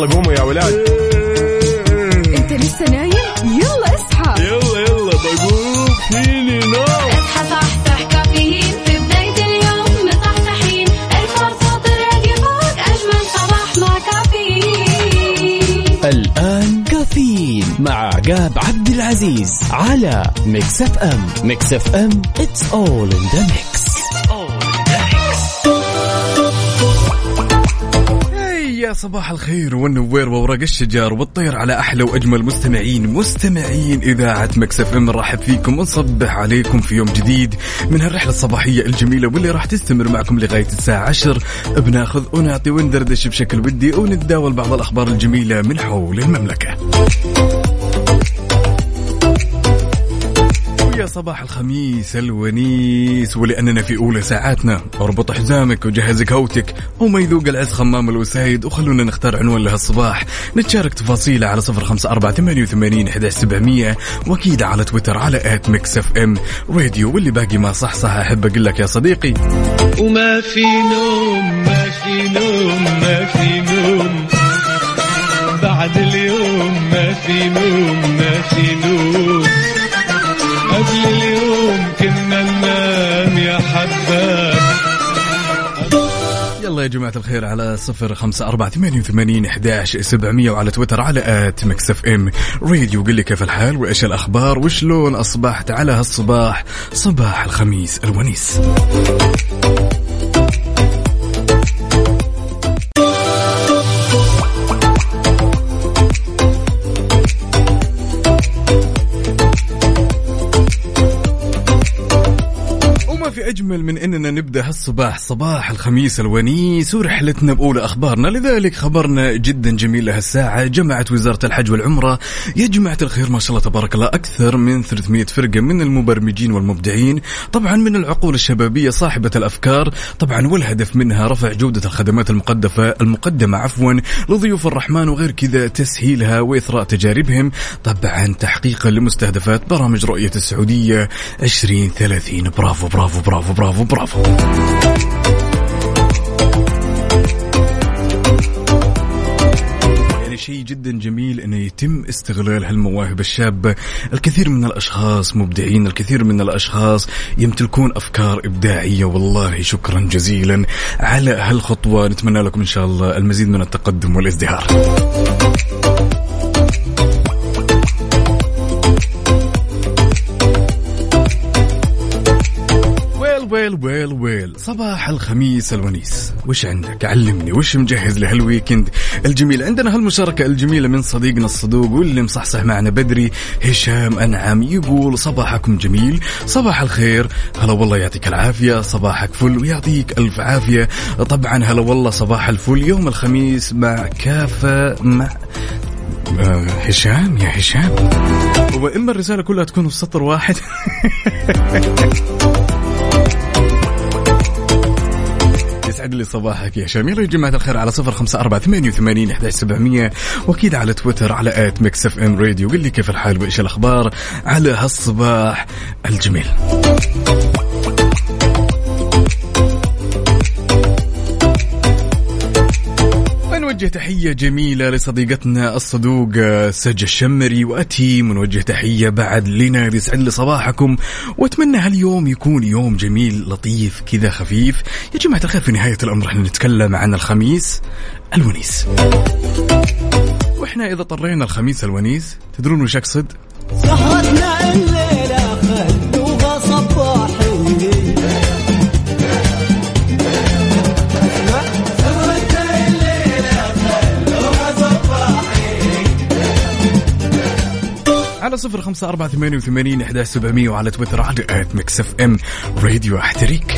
يلا قوموا يا ولاد. انت لسه نايم؟ يلا اصحى. يلا يلا بقوم فيني نو. اصحى صحصح كافيين. في بداية اليوم مصحصحين. الفرصة تراك فوق أجمل صباح مع كافيين. الآن كافيين مع عقاب عبد العزيز على ميكس اف ام. ميكس اف ام it's all in the mix. يا صباح الخير والنوير وورق الشجر والطير على أحلى وأجمل مستمعين مستمعين إذاعة Mix FM نرحب فيكم ونصبح عليكم في يوم جديد من هالرحلة الصباحية الجميلة واللي راح تستمر معكم لغاية الساعة 10 بناخذ ونعطي وندردش بشكل ودي ونتداول بعض الأخبار الجميلة من حول المملكة. يا صباح الخميس الونيس ولأننا في أولى ساعاتنا. أربط حزامك وجهز كوبك. وما يذوق العز خمام الوسايد وخلونا نختار عنوان لهالصباح نتشارك تفاصيله على صفر خمسة أربعة ثمانية وثمانين سبعمية. وأكيد على تويتر على at Mix FM Radio واللي باقي ما صح صح أحب أقول لك يا صديقي. وما في نوم ما في نوم ما في نوم. بعد اليوم ما في نوم ما في نوم. قبل اليوم كنا ننام يا حباب. يلا يا جماعة الخير على صفر خمسة أربعة ثمانية وثمانين إحداش سبعمية وعلى تويتر على at Mix FM. Radio قل لي كيف الحال؟ وإيش الأخبار؟ وشلون أصبحت على هالصباح؟ صباح الخميس الونيس. في أجمل من أننا نبدأ هالصباح صباح الخميس الونيس ورحلتنا بأولى أخبارنا. لذلك خبرنا جدا جميل هالساعة جمعت وزارة الحج والعمرة. يا جماعة الخير ما شاء الله تبارك الله أكثر من 300 فرقة من المبرمجين والمبدعين. طبعا من العقول الشبابية صاحبة الأفكار. طبعا والهدف منها رفع جودة الخدمات المقدفة المقدمة عفوا لضيوف الرحمن وغير كذا تسهيلها وإثراء تجاربهم. طبعا تحقيقا لمستهدفات برامج رؤية السعودية 2030 برافو برافو برافو. برافو برافو يعني شيء جدا جميل إنه يتم استغلال هالمواهب الشابة، الكثير من الأشخاص مبدعين، الكثير من الأشخاص يمتلكون أفكار إبداعية. والله شكرا جزيلا على هالخطوة، نتمنى لكم إن شاء الله المزيد من التقدم والازدهار. ويل ويل ويل. صباح الخميس الونيس. وش عندك؟ علمني وش مجهز لهالويكند؟ الجميل عندنا هالمشاركة الجميلة من صديقنا الصدوق واللي مصحصح معنا بدري هشام أنعم يقول صباحكم جميل صباح الخير. هلا والله يعطيك العافية صباحك فل ويعطيك ألف عافية. طبعا هلا والله صباح الفل يوم الخميس مع كافة مع آه، هشام يا هشام. وإما الرسالة كلها تكون في سطر واحد. يسعد لي صباحك يا هشام يلا يا جماعة الخير على صفر خمسة أربعة ثمانية وثمانين إحداش سبعمية. وأكيد على تويتر على at Mix FM Radio قل لي كيف الحال وإيش الأخبار على هالصباح الجميل. ونوجه تحية جميلة لصديقتنا الصدوق آه، سجى الشمري وأتيم ونوجه تحية بعد لنا يسعد لي صباحكم. وأتمنى هاليوم يكون يوم جميل لطيف كذا خفيف. يا جماعة الخير في نهاية الأمر إحنا نتكلم عن الخميس الونيس. وإحنا إذا طرينا الخميس الونيس تدرون وش أقصد؟ على صفر خمسة أربعة ثمانية وثمانين إحدى سبعمية وعلى تويتر على at Mix FM Radio أحتريك.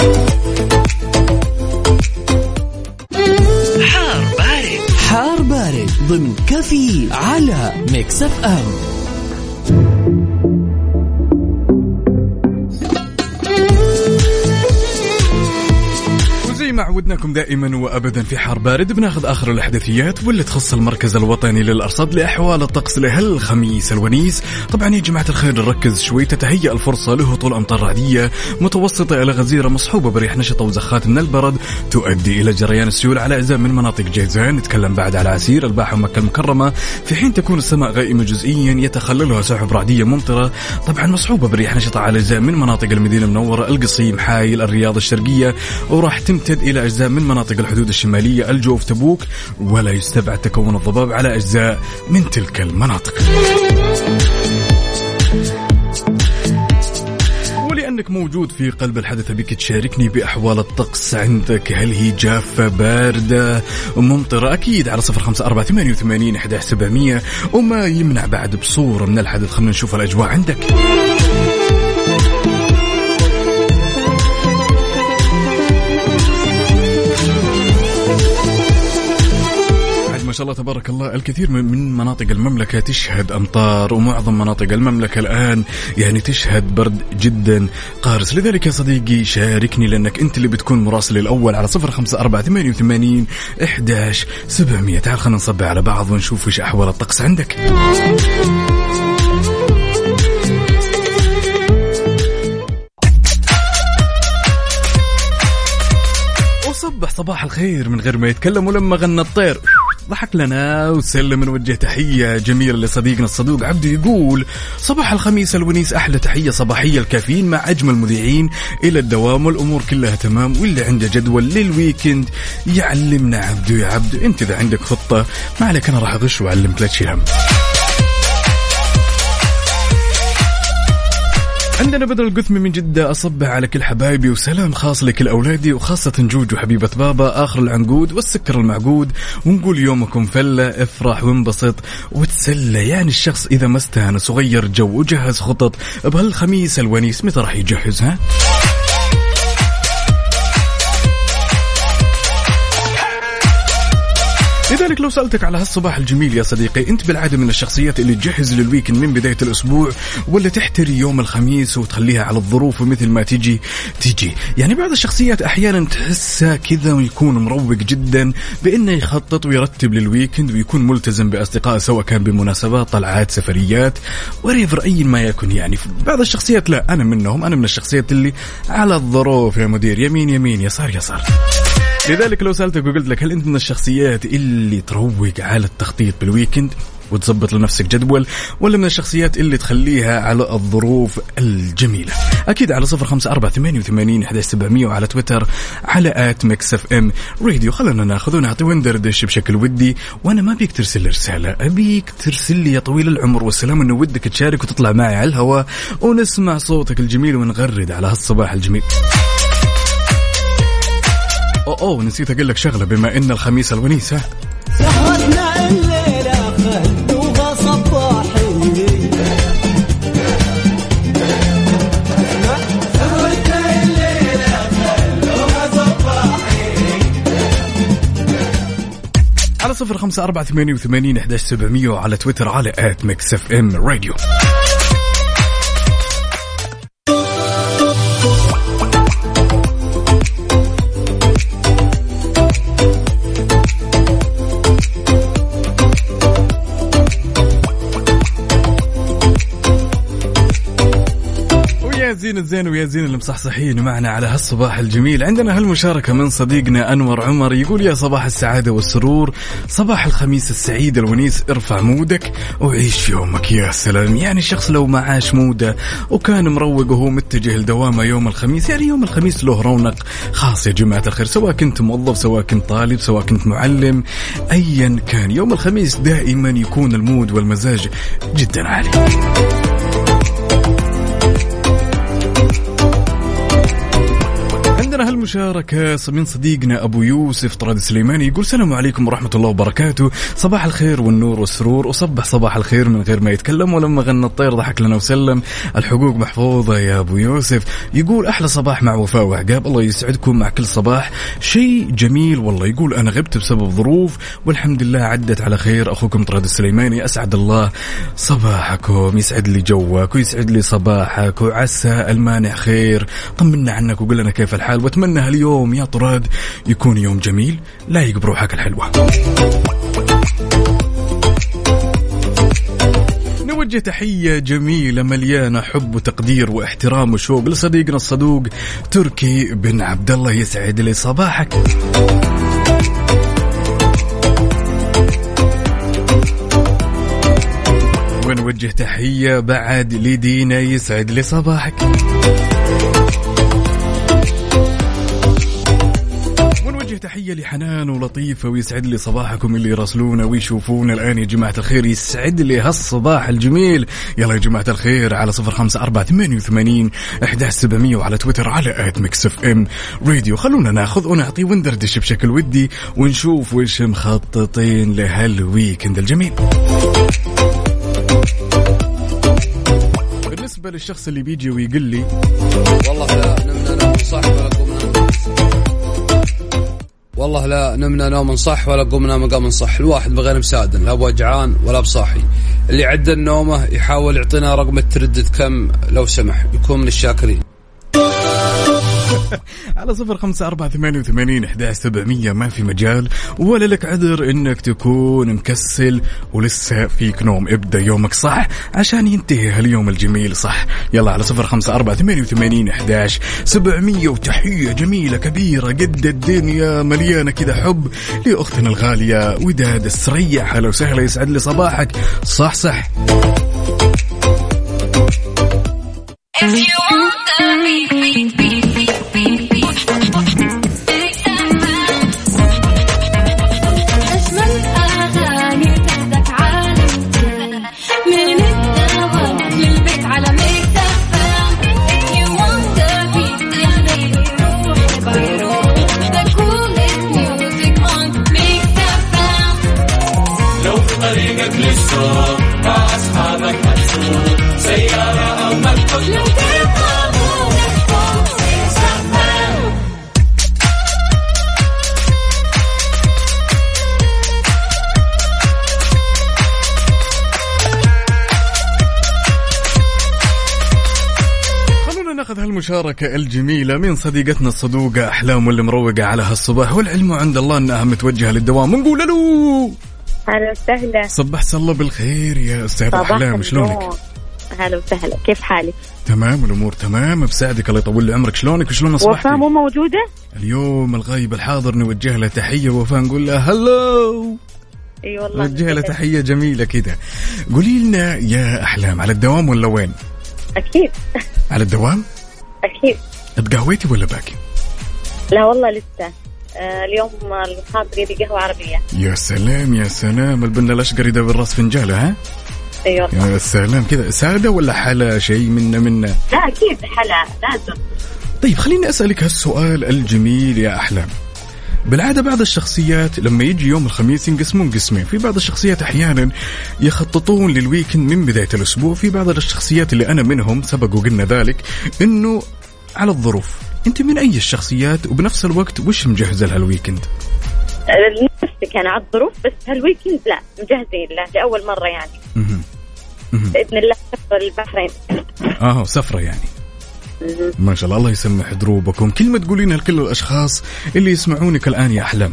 حار بارد. حار بارد ضمن كافيين على Mix FM. وزي ما ما عودناكم دائما وابدا في حار بارد. بناخذ آخر الأحداثيات واللي تخص المركز الوطني للأرصاد لأحوال الطقس لهالخميس الونيس. طبعا يا جماعة الخير نركز شوي. تتهيأ الفرصة لهطول أمطار رعدية متوسطة إلى غزيرة مصحوبة بريح نشطه وزخات من البرد تؤدي إلى جريان السيول على اجزاء من مناطق جيزان. نتكلم بعد على عسير الباحة ومكة المكرمة. في حين تكون السماء غائمة جزئيا يتخللها سحب رعدية ممطرة. طبعا مصحوبة بريح نشطه على اجزاء من مناطق المدينة المنورة القصيم حايل الرياض الشرقية. وراح تمتد إلى أجزاء من مناطق الحدود الشمالية الجوف تبوك ولا يستبعد تكون الضباب على أجزاء من تلك المناطق. ولأنك موجود في قلب الحدث بك تشاركني بأحوال الطقس عندك. هل هي جافة باردة ممطرة؟ أكيد على صفر خمسة أربعة ثمانية وثمانين إحدى سبعمئه وما يمنع بعد بصورة من الحدث؟ خلينا نشوف الأجواء عندك. ما شاء الله تبارك الله. الكثير من- من مناطق المملكة تشهد أمطار ومعظم مناطق المملكة الآن يعني تشهد برد جدا قارس. لذلك يا صديقي شاركني لأنك أنت اللي بتكون مراسل الأول على صفر خمسة أربعة ثمانية وثمانين إحداش سبعمية. تعال خلينا نصبح على بعض ونشوف وش أحوال الطقس عندك. وصبح صباح الخير من غير ما يتكلم ولما غنى الطير. ضحك لنا وسلم نوجه تحية جميلة لصديقنا الصدوق عبده يقول صباح الخميس الونيس أحلى تحية صباحية الكافيين مع أجمل مذيعين إلى الدوام والأمور كلها تمام واللي عنده جدول للويكند يعلمنا عبده يا عبده أنت إذا عندك خطة ما عليك أنا راح أغش وأعلمك لا تشيل هم. عندنا بدر القثمي من جدة أصبح على كل حبايبي وسلام خاص لكل أولادي وخاصة جوجو حبيبة بابا آخر العنقود والسكر المعقود. ونقول يومكم فلة افرح وانبسط وتسلى. يعني الشخص إذا ما استانس وغير جو وجهز خطط بهالخميس الونيس متى راح يجهز لو سألتك على هالصباح الجميل يا صديقي أنت بالعادة من الشخصيات اللي تجهز لل weekend من بداية الأسبوع ولا تحتري يوم الخميس وتخليها على الظروف ومثل ما تجي تجي. يعني بعض الشخصيات أحيانا تحسها كذا ويكون مروق جدا بأنه يخطط ويرتب لل weekend ويكون ملتزم بأصدقائه سواء كان بمناسبات طلعات سفريات whatever أي ما يكن يعني. بعض الشخصيات لا أنا منهم أنا من الشخصيات اللي على الظروف يا مدير يمين يمين يسار يسار. لذلك لو سألتك وقلت لك هل أنت من الشخصيات اللي تروق على التخطيط بال weekend وتظبط لنفسك جدول ولا من الشخصيات اللي تخليها على الظروف الجميلة؟ أكيد على صفر خمسة أربعة ثمانية وثمانين سبعمية وعلى تويتر على at Mix FM Radio. خلنا نأخذ ونعطي وندردش بشكل ودي. وأنا ما بيك ترسل رسالة أبيك ترسل لي يا طويل العمر والسلام إنه ودك تشارك وتطلع معي على الهواء ونسمع صوتك الجميل ونغرد على هالصباح الجميل. أوه, أوه نسيت أقول لك شغلة بما إن الخميس الونيس ها سهرتنا الليلة. على صفر خمسة أربعة ثمانية وثمانين إحداش سبعمية وعلى تويتر على at Mix FM Radio. زين الزين ويا زين المصحصحين معنا على هالصباح الجميل. عندنا هالمشاركة من صديقنا أنور عمر يقول يا صباح السعادة والسرور. صباح الخميس السعيد الونيس. ارفع mood ك وعيش يومك يا سلام. يعني الشخص لو ما عاش mood ه وكان مروق وهو متجه لدوامه يوم الخميس يعني يوم الخميس له رونق خاص يا جماعة الخير. سواء كنت موظف سواء كنت طالب سواء كنت معلم أيا كان. يوم الخميس دائما يكون ال mood والمزاج جدا عالي. عندنا هالمشاركة من صديقنا أبو يوسف طراد سليماني يقول السلام عليكم ورحمة الله وبركاته. صباح الخير والنور والسرور وصبح صباح الخير من غير ما يتكلم ولما غنى الطير ضحك لنا وسلم. الحقوق محفوظة يا أبو يوسف. يقول أحلى صباح مع وفاء وعقاب الله يسعدكم مع كل صباح. شيء جميل والله يقول أنا غبت بسبب ظروف والحمد لله عدت على خير. أخوكم طراد السليماني أسعد الله صباحكم. يسعد لي جوك ويسعد لي صباحك وعسى المانع خير. طمنا عنك وقول لنا كيف الحال أتمنى هاليوم يا طراد يكون يوم جميل. لايق بروحك الحلوة. نوجه تحية جميلة مليانة حب وتقدير واحترام وشوق لصديقنا الصدوق تركي بن عبد الله يسعد لي صباحك. ونوجه تحية بعد لدينا يسعد لي صباحك. تحية لحنان ولطيفة ويسعد لي صباحكم اللي يراسلونا ويشوفونا. الآن يا جماعة الخير يسعد لي هالصباح الجميل. يلا يا جماعة الخير على صفر خمسة أربعة ثمانية وثمانين أحداش سبعمية وعلى تويتر على at Mix FM Radio. خلونا ناخذ ونعطي وندردش بشكل ودي ونشوف وش مخططين لهال weekend الجميل. بالنسبة للشخص اللي بيجي ويقول لي والله لا نمنا والله لا نمنا نوم صح ولا قمنا مقام صح. الواحد بغير مساعد لا بوجعان ولا بصاحي اللي عدل نومه يحاول يعطينا رقم التردد كم لو سمح يكون من الشاكرين. على صفر خمسة أربعة ثمانية وثمانين إحدى سبعمية. ما في مجال ولا لك عذر إنك تكون مكسل ولسه فيك نوم. ابدأ يومك صح عشان ينتهي هاليوم الجميل صح. يلا على صفر خمسة أربعة ثمانية وثمانين إحداش سبعمية. وتحية جميلة كبيرة قد الدنيا مليانة كذا حب لأختنا الغالية وداد السريع. هلا وسهلا يسعد لي صباحك. صح صح. If you want the beat, ناخذ هالمشاركة الجميلة من صديقتنا الصدوقة أحلام واللي مروقة على هالصباح والعلم عند الله أنها متوجهة للدوام ونقول له هلا وسهلا صبح الله بالخير يا أستاذ أحلام شلونك؟ هلا وسهلا كيف حالك؟ تمام الأمور تمام بساعدك الله يطول لي عمرك شلونك وشلون أصبحتي؟ وفاء مو موجودة؟ اليوم الغايب الحاضر نوجه له تحية وفاء نقول له هلو أي والله نوجه له تحية جميلة كذا قولي لنا يا أحلام على الدوام ولا وين؟ أكيد على الدوام؟ أكيد. تقهويتي ولا باكي؟ لا والله لسه. آه اليوم الخاطري لي قهوة عربية. يا سلام يا سلام. البنا الأشقر يدور راس فنجالة ها؟ اي والله يا سلام. كذا سادة ولا حلا شيء منا منا لا أكيد حلا لازم. طيب خليني أسألك هالسؤال الجميل يا أحلام. بالعادة بعض الشخصيات لما يجي يوم الخميس ينقسمون قسمين في بعض الشخصيات أحيانا يخططون لل weekend من بداية الأسبوع. في بعض الشخصيات اللي أنا منهم سبق وقلنا ذلك أنه على الظروف. أنت من أي الشخصيات؟ وبنفس الوقت وش مجهزة لهال weekend؟ نفسك أنا على الظروف بس هال weekend لا مجهزين له لأول مرة يعني. بإذن الله سفر البحرين. آه سفرة يعني. ما شاء الله الله يسمح دروبكم. كلمة تقولينها لكل الأشخاص اللي يسمعونك الآن يا أحلام.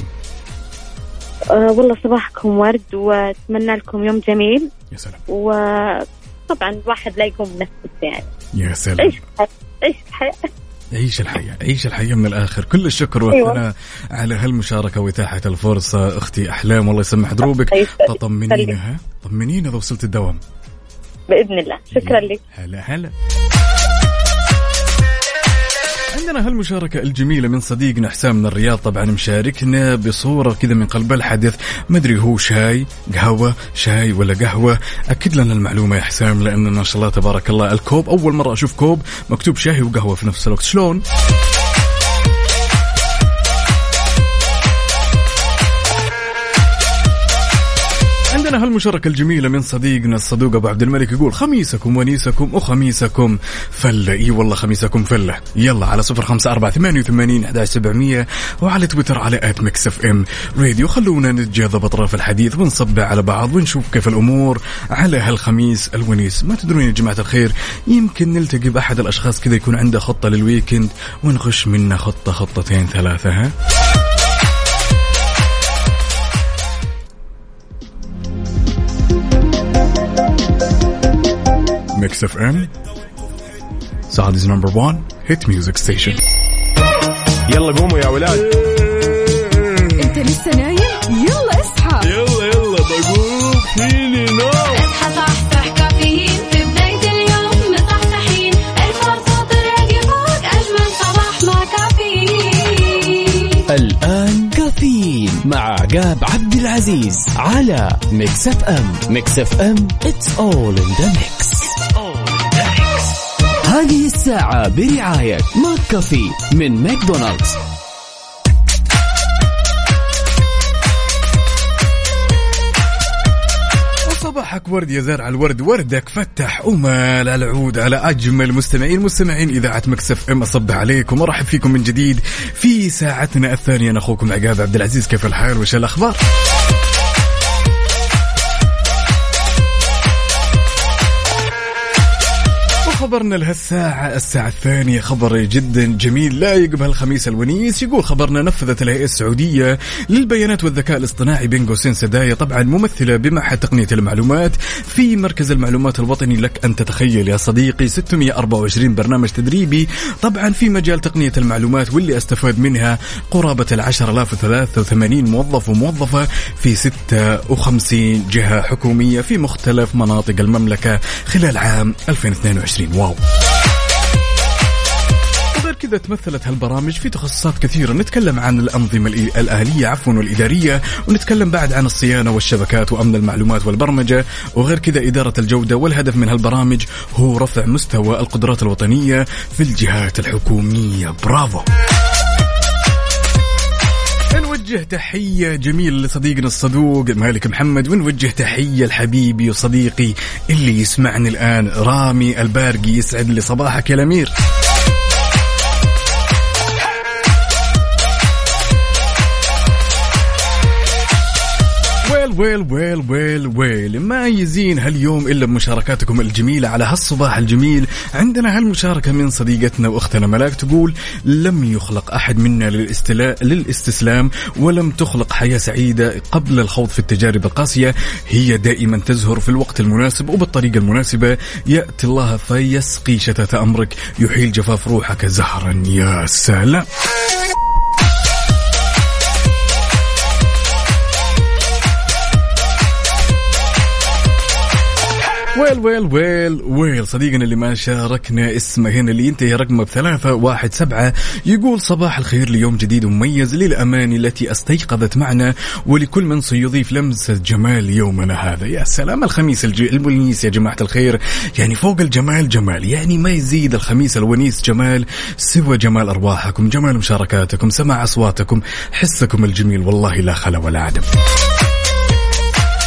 آه والله صباحكم ورد وأتمنى لكم يوم جميل. يا سلام. وطبعا الواحد لا يقوم بنفسه يعني. يا سلام. عيش الحياة عيش الحياة عيش الحياة عيش الحياة من الآخر. كل الشكر أيوة. والثناء على هالمشاركة وإتاحة الفرصة أختي أحلام والله يسمح دروبك. الله يسعدك. تطمنينا ها طمنينا إذا وصلت الدوام. بإذن الله. شكرا لك. هلا هلا. عندنا هالمشاركة الجميلة من صديقنا حسام من الرياض طبعا مشاركنا بصورة كذا من قلب الحدث ما أدري هو شاي قهوة شاي ولا قهوة. أكد لنا المعلومة يا حسام لأن ما شاء الله تبارك الله. الكوب أول مرة أشوف كوب مكتوب شاي وقهوة في نفس الوقت. شلون؟ عندنا هالمشاركة الجميلة من صديقنا الصدوق أبو عبد الملك يقول خميسكم ونيسكم وخميسكم فلة. إي والله خميسكم فلة. يلا على صفر خمسة أربعة ثمانية وثمانين أحد سبعمية وعلى تويتر على at Mix FM Radio خلونا نتجاذب أطراف الحديث ونصبح على بعض ونشوف كيف الأمور على هالخميس الونيس. ما تدرون يا جماعة الخير يمكن نلتقي بأحد الأشخاص كذا يكون عنده خطة لل weekend ونغش منه خطة خطتين ثلاثة ها؟ Mix FM Saudi's number 1 hit music station يلا قوموا يا ولاد. انت لسه نايم؟ يلا اصحى. يلا يلا بقوم. فيني نوم. اصحى صحصح كافيين. في بداية اليوم مصحصحين. الفرصة تراقي فوق أجمل صباح مع كافيين. الآن كافيين مع عقاب عبد العزيز على Mix FM Mix FM it's all in the mix. هذه الساعة برعاية McCafé من ماكدونالدز. صباحك ورد يا زارع الورد وردك فتح ومال العود على أجمل مستمعين مستمعين إذاعة Mix FM. أصبح عليكم وارحب فيكم من جديد في ساعتنا الثانية. أنا أخوكم عقاب عبد العزيز كيف الحال؟ وش الأخبار؟ وخبرنا لهالساعة الساعة الثانية خبر جدا جميل لايق بهالخميس الونيس. يقول خبرنا نفذت الهيئة السعودية للبيانات والذكاء الاصطناعي بين قوسين سدايا طبعا ممثلة بمعهد تقنية المعلومات. في مركز المعلومات الوطني لك أن تتخيل يا صديقي 624 برنامج تدريبي. طبعا في مجال تقنية المعلومات واللي أستفاد منها قرابة ال 10083 موظف وموظفة في 56 جهة حكومية في مختلف مناطق المملكة خلال عام 2022 واو. وغير كذا تمثلت هالبرامج في تخصصات كثيرة. نتكلم عن الأنظمة الآلية عفوا والإدارية ونتكلم بعد عن الصيانة والشبكات وأمن المعلومات والبرمجة. وغير كذا إدارة الجودة والهدف من هالبرامج هو رفع مستوى القدرات الوطنية في الجهات الحكومية. برافو. نوجه تحية جميلة لصديقنا الصدوق مالك محمد ونوجه تحية لحبيبي وصديقي اللي يسمعني الآن رامي البارقي يسعد لي صباحك يا الأمير. ويل ويل ويل ويل ويل. ما يزين هاليوم إلا بمشاركاتكم الجميلة على هالصباح الجميل. عندنا هالمشاركة من صديقتنا وأختنا ملاك تقول لم يخلق أحد منا للاستلاء للاستسلام ولم تخلق حياة سعيدة قبل الخوض في التجارب القاسية. هي دائما تزهر في الوقت المناسب وبالطريقة المناسبة. يأتي الله فيسقي شتات أمرك يحيل جفاف روحك زهرا يا سلام. ويل ويل ويل ويل. صديقنا اللي ما شاركنا اسمه هنا اللي ينتهي رقمه بثلاثة واحد سبعة يقول صباح الخير ليوم جديد ومميز للأماني التي استيقظت معنا ولكل من سيضيف لمسة جمال يومنا هذا. يا سلام الخميس الج... الونيس يا جماعة الخير. يعني فوق الجمال جمال يعني ما يزيد الخميس الونيس جمال سوى جمال أرواحكم جمال مشاركاتكم سماع أصواتكم حسكم الجميل والله لا خلا ولا عدم.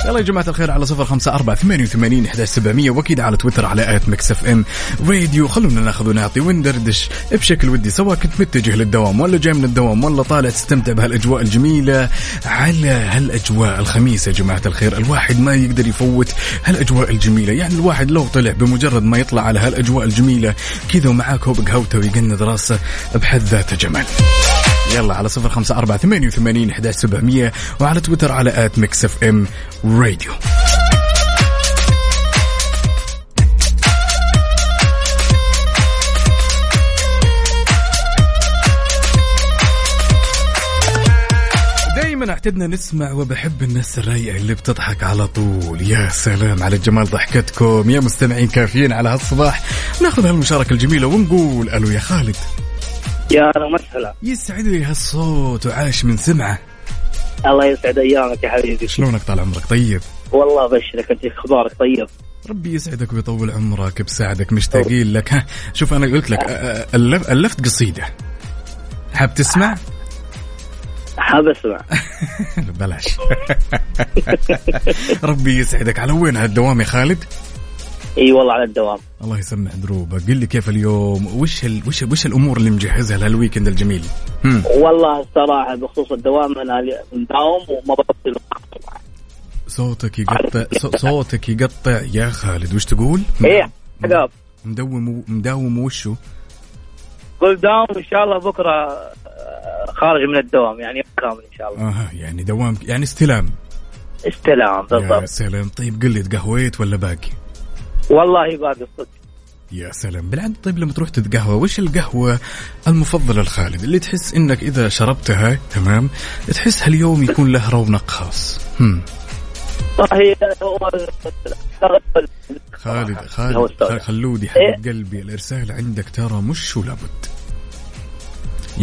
يلا يا جماعة الخير على صفر خمسة أربعة ثمانية وثمانين إحداش سبعمية وأكيد على تويتر على at Mix FM. Radio خلونا ناخذ ونعطي وندردش بشكل ودي سواء كنت متجه للدوام ولا جاي من الدوام ولا طالع تستمتع بهالأجواء الجميلة. على هالأجواء الخميس يا جماعة الخير الواحد ما يقدر يفوت هالأجواء الجميلة. يعني الواحد لو طلع بمجرد ما يطلع على هالأجواء الجميلة كذا ومعاه كوب قهوته ويقند راسه بحد ذاته جمال يلا على صفر خمسة أربعة ثمانية وثمانين إحداش سبعمية وعلى تويتر على at Mix FM Radio. دائما أعتدنا نسمع وبحب الناس الرايقة اللي بتضحك على طول. يا سلام على جمال ضحكتكم. يا مستمعين كافيين على هالصباح. ناخذ هالمشاركة الجميلة ونقول ألو يا خالد. يا هلا وسهلا يسعد لي هالصوت وعاش من سمعه. الله يسعد أيامك يا حبيبي. شلونك طال عمرك؟ طيب. والله أبشرك أنت أخبارك طيب. ربي يسعدك ويطول عمرك بساعدك مشتاقين لك. ها شوف أنا قلت لك ألفت قصيدة. حاب تسمع؟ حاب أسمع. بلاش. ربي يسعدك. على وين هالدوام يا خالد؟ إي والله على الدوام. الله يسمع دروبك قل لي كيف اليوم؟ وش ال... وش وش الأمور اللي مجهزها لهالويكند الجميل؟ هم. والله الصراحة بخصوص الدوام أنا مداوم وما بطل صوتك يقطع صو- صوتك يقطع. يا خالد وش تقول؟ إيه عقاب. مدوم مداوم وشو؟ قل داوم إن شاء الله بكرة آه، خارج من الدوام يعني يوم كامل إن شاء الله. آها يعني دوام يعني استلام. استلام يا بالضبط. سلام. طيب قل لي تقهويت ولا باقي؟ والله باقي الصدق يا سلام. بالعكس طيب لما تروح تتقهوى وش القهوة المفضلة لخالد؟ اللي تحس إنك إذا شربتها تمام تحس هاليوم يكون له رونق خاص. هم. خالد خالد. خلودي حبيب قلبي الإرسال عندك ترى مش ولابد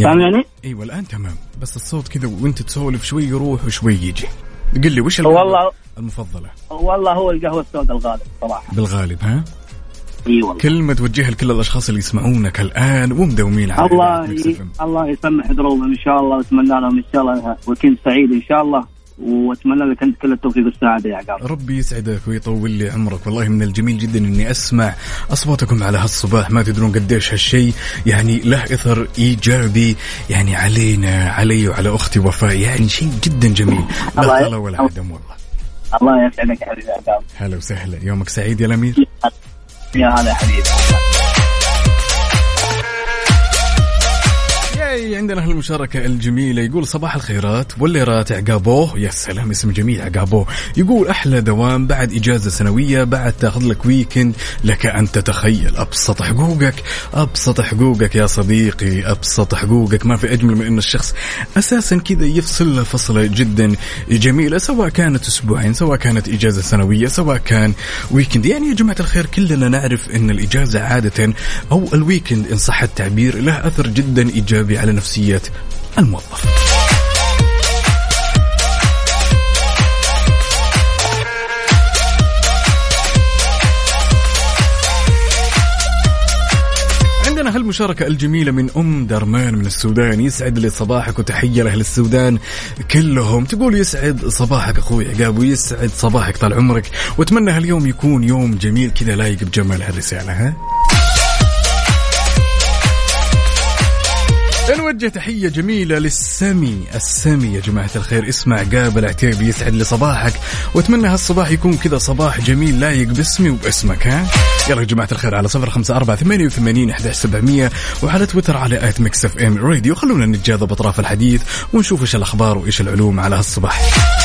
فاهمني؟ أيوه الآن تمام. بس الصوت كذا وأنت تسولف شوي يروح وشوي يجي. قل لي وش والله المفضلة. والله هو القهوة السوداء الغالب صراحة. بالغالب ها؟ إي والله. كلمة توجهها لكل الأشخاص اللي يسمعونك الآن ومدومين على الله إم. الله يسمح دروبهم إن شاء الله وأتمنى لهم إن شاء الله ويكند سعيد إن شاء الله وأتمنى لك أنت كل التوفيق والسعادة يا عقاب ربي يسعدك ويطول لي عمرك. والله من الجميل جدا إني أسمع أصواتكم على هالصباح. ما تدرون قديش هالشيء يعني له إثر إيجابي يعني علينا علي وعلى أختي وفاء. يعني شيء جدا جميل. لا الله ي- ولا عدم والله الله يسعدك يا حبيبي عقاب هلا وسهلا. يومك سعيد يا الأمير؟ يا هلا حبيبي. ياي عندنا هالمشاركة الجميلة. يقول صباح الخيرات. والليرات عقابوه يا سلام اسم جميل عقابوه يقول أحلى دوام بعد إجازة سنوية بعد تاخذ لك ويكند لك أن تتخيل. أبسط حقوقك. أبسط حقوقك يا صديقي. أبسط حقوقك. ما في أجمل من أن الشخص أساسا كذا يفصل فصلة جدا جميلة سواء كانت أسبوعين سواء كانت إجازة سنوية سواء كان ويكند يعني يا جماعة الخير كلنا نعرف أن الإجازة عادة أو الويكند إن صح التعبير له أثر جدا إيجابي على نفسية الموظف. عندنا هالمشاركة الجميلة من أم درمان من السودان يسعد لي صباحك وتحية لأهل السودان كلهم. تقول يسعد صباحك أخوي عقاب ويسعد صباحك طال عمرك. وأتمنى هاليوم يكون يوم جميل كذا لايق بجمال هالرسالة ها؟ نوجه تحية جميلة للسمي السمي يا جماعة الخير اسمه عقاب العتيبي يسعد لي صباحك. وأتمنى هالصباح يكون كذا صباح جميل لايق باسمي وباسمك ها؟ يلا يا جماعة الخير على صفر خمسة أربعة ثمانية وثمانين إحداش سبعمية وعلى تويتر على at Mix FM Radio. خلونا نتجاذب أطراف الحديث ونشوف إيش الأخبار وإيش العلوم على هالصباح.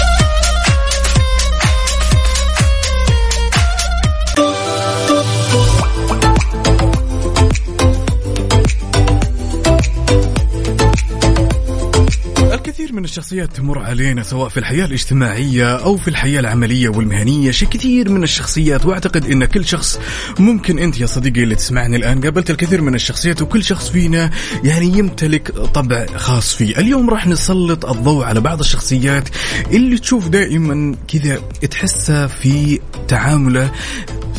الشخصيات تمر علينا سواء في الحياة الاجتماعية أو في الحياة العملية والمهنية شيء كثير من الشخصيات. وأعتقد أن كل شخص ممكن أنت يا صديقي اللي تسمعني الآن قابلت الكثير من الشخصيات وكل شخص فينا يعني يمتلك طبع خاص فيه. اليوم راح نسلط الضوء على بعض الشخصيات اللي تشوف دائما كذا تحسها في تعامله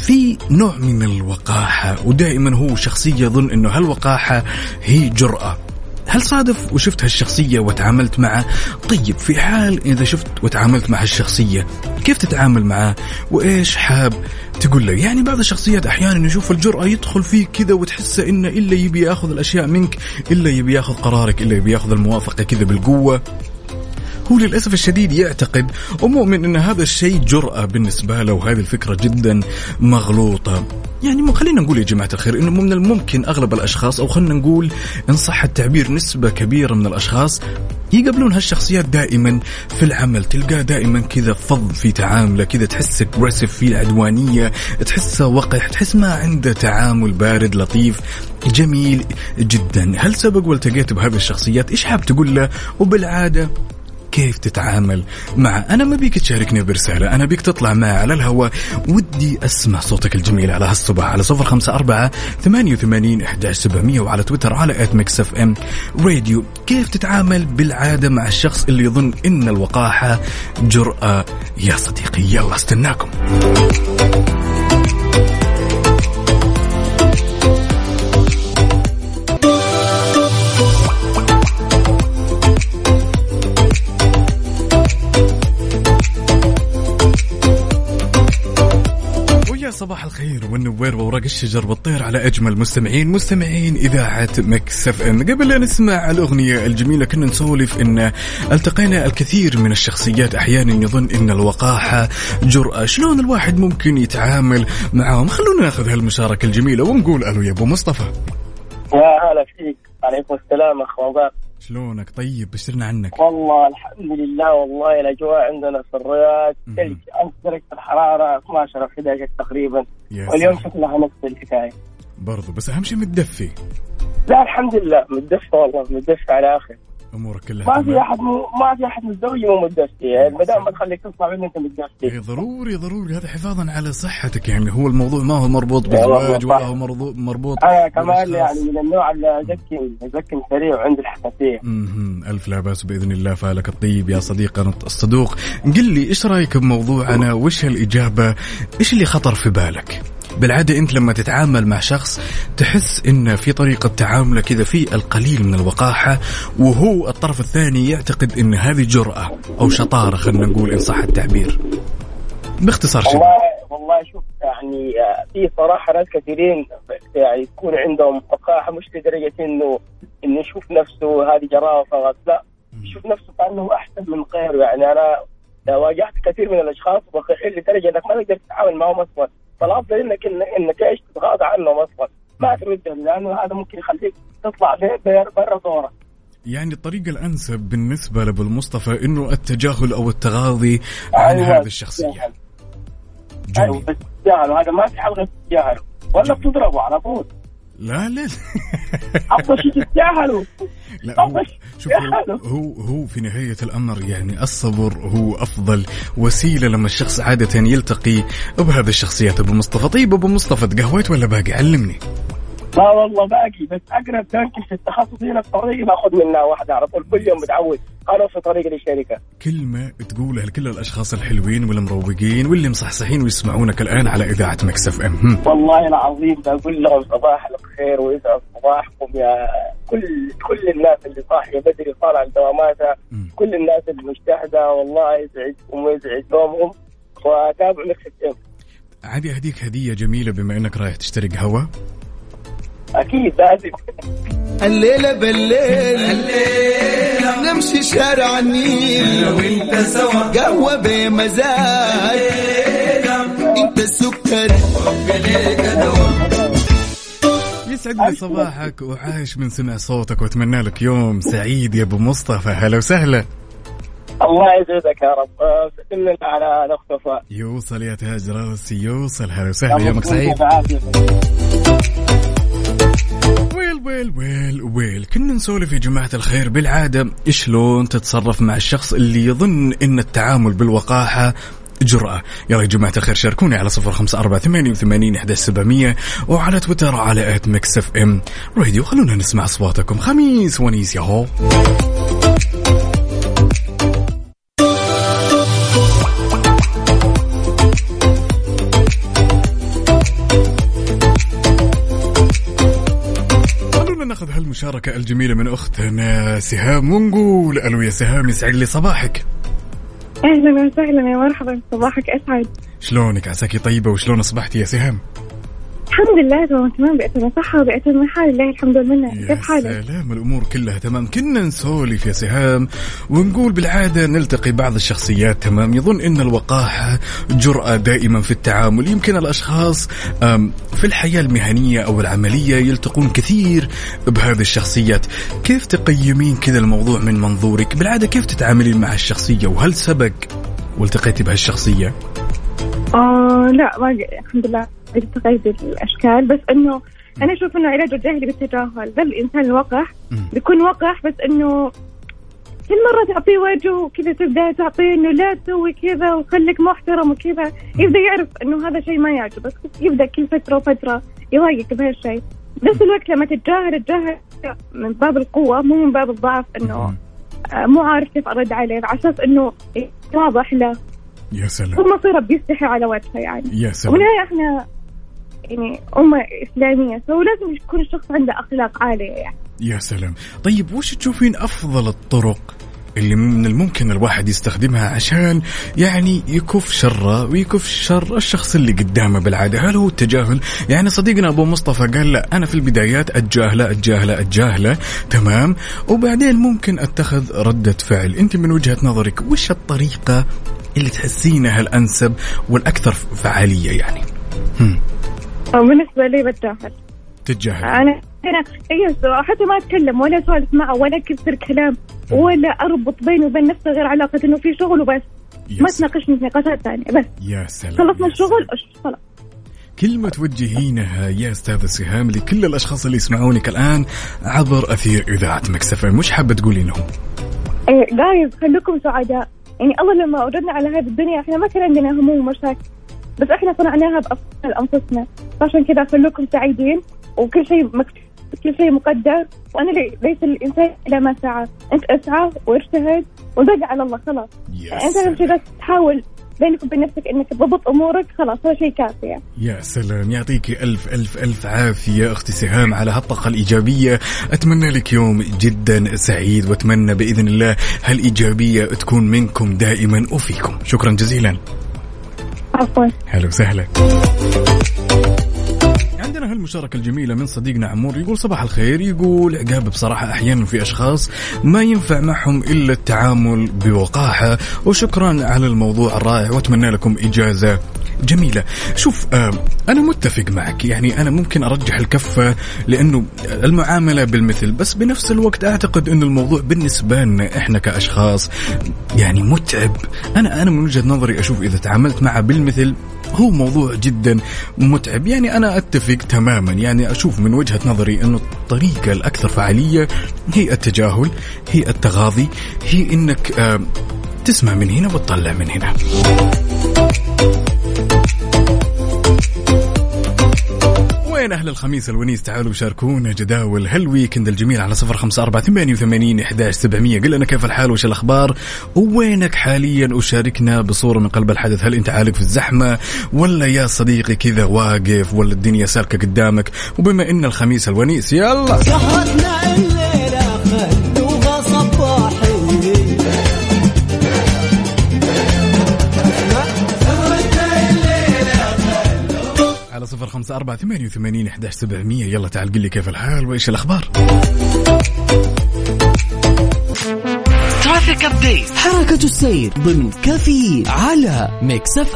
في نوع من الوقاحة ودائما هو شخصية يظن أنه هالوقاحة هي جرأة. هل صادف وشفت هالشخصية وتعاملت معه؟ طيب في حال إذا شفت وتعاملت مع هالشخصية كيف تتعامل معه؟ وإيش حاب تقول له؟ يعني بعض الشخصيات أحيانا يشوف الجرأة يدخل فيك كذا وتحسه إنه إلا يبي يأخذ الأشياء منك إلا يبي يأخذ قرارك إلا يبي يأخذ الموافقة كذا بالقوة هو للأسف الشديد يعتقد ومؤمن أن هذا الشيء جرأة بالنسبة له. وهذه الفكرة جدا مغلوطة. يعني خلينا نقول يا جماعة الخير أنه من الممكن أغلب الأشخاص أو خلينا نقول إن صح التعبير نسبة كبيرة من الأشخاص يقابلون هالشخصيات دائما في العمل تلقاه دائما كذا فظ في تعامله كذا تحس اجريسيف في عدوانية تحسه وقح تحس ما عنده تعامل بارد لطيف جميل جدا. هل سبق والتقيت بهذه الشخصيات؟ إيش حاب تقول له؟ وبالعادة كيف تتعامل مع أنا ما بيك تشاركني برسالة أنا بيك تطلع معي على الهواء ودي أسمع صوتك الجميل على هالصباح على صفر خمسة أربعة ثمانية وثمانين إحداش سبعمية وعلى تويتر على at Mix FM Radio. كيف تتعامل بالعادة مع الشخص اللي يظن إن الوقاحة جرأة؟ يا صديقي يلا استناكم. والنوير وورق الشجر والطير على أجمل مستمعين مستمعين إذاعة Mix FM. قبل لا نسمع الأغنية الجميلة كنا نسولف إن التقينا الكثير من الشخصيات أحيانا يظن إن الوقاحة جرأة. شلون الواحد ممكن يتعامل معهم؟ خلونا ناخذ هالمشاركة الجميلة ونقول ألو يا أبو مصطفى. يا هلا فيك. عليكم السلام اخ شلونك؟ طيب بشرنا عنك؟ والله الحمد لله والله الأجواء عندنا في الرياض. ثلج امس درجه الحرارة 12 أو 11 تقريبا. واليوم. شكلها نفس الحكاية. برضو بس أهم شيء متدفي. لا الحمد لله متدفى والله متدفى على آخر. أمورك كلها ما في أحد مو ما في أحد متزوج مو متدفي يعني ما دام ما تخليك تطلع منه أنت متدفي إيه ضروري ضروري. هذا حفاظا على صحتك. يعني هو الموضوع ما هو مربوط والله بالزواج. ولا هو مربوط مربوط أنا كمان. يعني من النوع اللي ازكي أزكي سريع وعندي الحساسية. ألف لا بأس بإذن الله. فالك الطيب يا صديقنا الصدوق. قل لي إيش رأيك بموضوعنا؟ وإيش الإجابة؟ إيش اللي خطر في بالك؟ بالعادة أنت لما تتعامل مع شخص تحس إن في طريقة تعامله كذا في القليل من الوقاحة وهو الطرف الثاني يعتقد إن هذه جرأة أو شطارة خلينا نقول إن صح التعبير. باختصار شديد والله والله شوف يعني آه، في صراحة ناس كثيرين يعني تكون عندهم وقاحة مش لدرجة انه إنه يشوف نفسه هذه جراءة فقط لا يشوف نفسه كأنه أحسن من غيره. يعني أنا واجهت كثير من الأشخاص وخير لدرجة إنك ما تقدر تتعامل معهم أصلا. فالافضل انك انك إيش تتغاضى عنهم أصلا ما تردهم لأنه هذا ممكن يخليك تطلع برا دورك. يعني الطريقة الأنسب بالنسبة لأبو المصطفى إنه التجاهل أو التغاضي عن أيوة، هذه الشخصية. أيوه بس تتجاهلوا هذا ما في حل غير تتجاهلوا ولا بتضربوا على طول. لا لا. شيء تتجاهلوا. لا هو شوف هو, هو هو في نهاية الأمر يعني الصبر هو أفضل وسيلة لما الشخص عادة يلتقي بهذه الشخصيات. أبو مصطفى طيب أبو مصطفى تقهويت ولا باقي؟ علمني. لا والله باقي بس أقرب يمكن في التخصص هنا في طريقي باخذ منها واحدة على طول كل يوم بتعود أنا في طريقي للشركة. كلمة تقولها لكل الأشخاص الحلوين والمروقين واللي مصحصحين ويسمعونك الآن على إذاعة مكسف أم. والله العظيم بقول لهم صباح الخير ويسعد صباحكم يا كل كل الناس اللي صاحية بدري طالعه لدواماتها كل الناس المجتهدة والله يسعدكم ويسعد يومهم وتابعوا مكسف ام. عادي أهديك هدية جميلة بما أنك رايح تشتري قهوة. أكيد لازم. الليلة بالليل الليل نمشي شارع النيل. وانت سوا. قهوة بمزاج. انت السكر. يسعد لي صباحك. وعايش من سمع صوتك وأتمنى لك يوم سعيد يا أبو مصطفى. هلا وسهلا. الله يسعدك يا رب. سلم على الاخت وفاء يوصل يا تاج راسي يوصل. هلا وسهلا. يومك سعيد. ويل ويل ويل ويل. كنا نسولف يا جماعة الخير بالعادة شلون تتصرف مع الشخص اللي يظن إن التعامل بالوقاحة جرأة. يلا يا جماعة الخير شاركوني على صفر خمسة أربعة ثمانية وثمانين إحداش سبعمية وعلى تويتر على at Mix FM Radio خلونا نسمع أصواتكم. خميس ونيس ياهو. خلونا ناخذ هالمشاركة الجميلة من أختنا سهام ونقول ألو يا سهام يسعد لي صباحك. أهلا وسهلا يا مرحبا صباحك أسعد. شلونك؟ عساكي طيبة وشلون أصبحتي يا سهام؟ الحمد لله تمام تمام بأتم صحة وبأتم حال الله الحمد لله كيف حالك؟ سلام الأمور كلها تمام. كنا نسولف يا سهام ونقول بالعادة نلتقي بعض الشخصيات تمام. يظن إن الوقاحه جرأة دائما في التعامل. يمكن الأشخاص أم، في الحياة المهنية أو العملية يلتقون كثير بهذه الشخصيات. كيف تقيمين كذا الموضوع من منظورك؟ بالعادة كيف تتعاملين مع الشخصية؟ وهل سبق والتقيتي بهالشخصية؟ آه لا ما الحمد لله. التقيت الأشكال بس إنه أنا أشوف إنه علاج الجاهلي بالتجاهل ذا الإنسان الوقح بيكون وقح بس إنه كل مرة تعطيه وجه وكذا تبدأ تعطيه إنه لا تسوي كذا وخليك محترم وكذا. يبدأ يعرف إنه هذا شيء ما يعجبك يبدأ كل فترة وفترة يضايقك بهالشيء. بنفس الوقت لما تتجاهل تجاهل من باب القوة مو من باب الضعف إنه آه، مو عارف كيف أرد عليه على أساس إنه واضح له. يا سلام. ثم مصيره بيستحي على وجهه يعني. يا سلام. وبالنهاية إحنا يعني أمة إسلامية فلازم يكون الشخص عنده أخلاق عالية يعني. يا سلام. طيب وش تشوفين أفضل الطرق اللي من الممكن الواحد يستخدمها عشان يعني يكف شره ويكف شر الشخص اللي قدامه بالعادة؟ هل هو التجاهل؟ يعني صديقنا أبو مصطفى قال لا أنا في البدايات أتجاهله أتجاهله أتجاهله. تمام. وبعدين ممكن أتخذ ردة فعل. أنت من وجهة نظرك وش الطريقة اللي تحسينها الانسب والأكثر فعالية يعني. هم. بالنسبة لي بتجاهل تتجاهل. أنا أنا أيوه حتى ما أتكلم ولا أسولف معه ولا أكثر كلام ولا أربط بيني وبين نفسي غير علاقة إنه في شغل وبس. ما تناقشني في نقاشات ثانية بس. يا سلام خلصنا الشغل خلاص. كلمة توجهينها يا أستاذة سهام لكل الأشخاص اللي يسمعونك الآن عبر أثير إذاعة مكسفة مش حابة تقولي لهم؟ إيه جايز خليكم سعداء. يعني الله لما وجدنا على هذه الدنيا إحنا ما كان عندنا هموم ومشاكل بس إحنا صنعناها بافعال أنفسنا. فعشان كذا خليكم سعيدين وكل شيء مكتوب كل شيء مقدر. وأنا لي- ليس الإنسان إلا ما سعى. أنت أسعى واجتهد والباقي على الله خلاص. أنت اهم شيء بس تحاول بينك وبين نفسك إنك تضبط أمورك خلاص هذا شيء كافي يعني. يا سلام يعطيكي ألف ألف ألف عافية أختي سهام على هالطاقة الإيجابية. أتمنى لك يوم جدا سعيد وأتمنى بإذن الله هالإيجابية تكون منكم دائما وفيكم. شكرا جزيلا. عفوا. هلا وسهلا. هالمشاركة الجميلة من صديقنا عمور. يقول صباح الخير. يقول عقاب بصراحة أحيانا في أشخاص ما ينفع معهم إلا التعامل بوقاحة. وشكرا على الموضوع الرائع. وأتمنى لكم إجازة جميلة. شوف آه أنا متفق معك. يعني أنا ممكن أرجح الكفة لأنه المعاملة بالمثل. بس بنفس الوقت أعتقد أن الموضوع بالنسبة لنا إحنا كأشخاص يعني متعب. أنا أنا من وجهة نظري أشوف إذا تعاملت معه بالمثل هو موضوع جدا متعب. يعني أنا أتفق تماما. يعني أشوف من وجهة نظري أنه الطريقة الأكثر فعالية هي التجاهل هي التغاضي هي أنك آه تسمع من هنا وتطلع من هنا. وين أهل الخميس الونيس؟ تعالوا شاركونا جداول هال weekend الجميل على صفر خمسة أربعة ثمانية وثمانين إحداش سبعمية. قل لنا كيف الحال وش الأخبار؟ ووينك حاليا؟ وشاركنا بصورة من قلب الحدث. هل أنت عالق في الزحمة؟ ولا يا صديقي كذا واقف؟ ولا الدنيا سالكة قدامك؟ وبما إن الخميس الونيس يلا! خمسة أربعة ثمانية وثمانين إحداش سبعمية. يلا تعال قل لي كيف الحال وإيش الأخبار؟ traffic update حركة السير ضمن كافيين على Mix F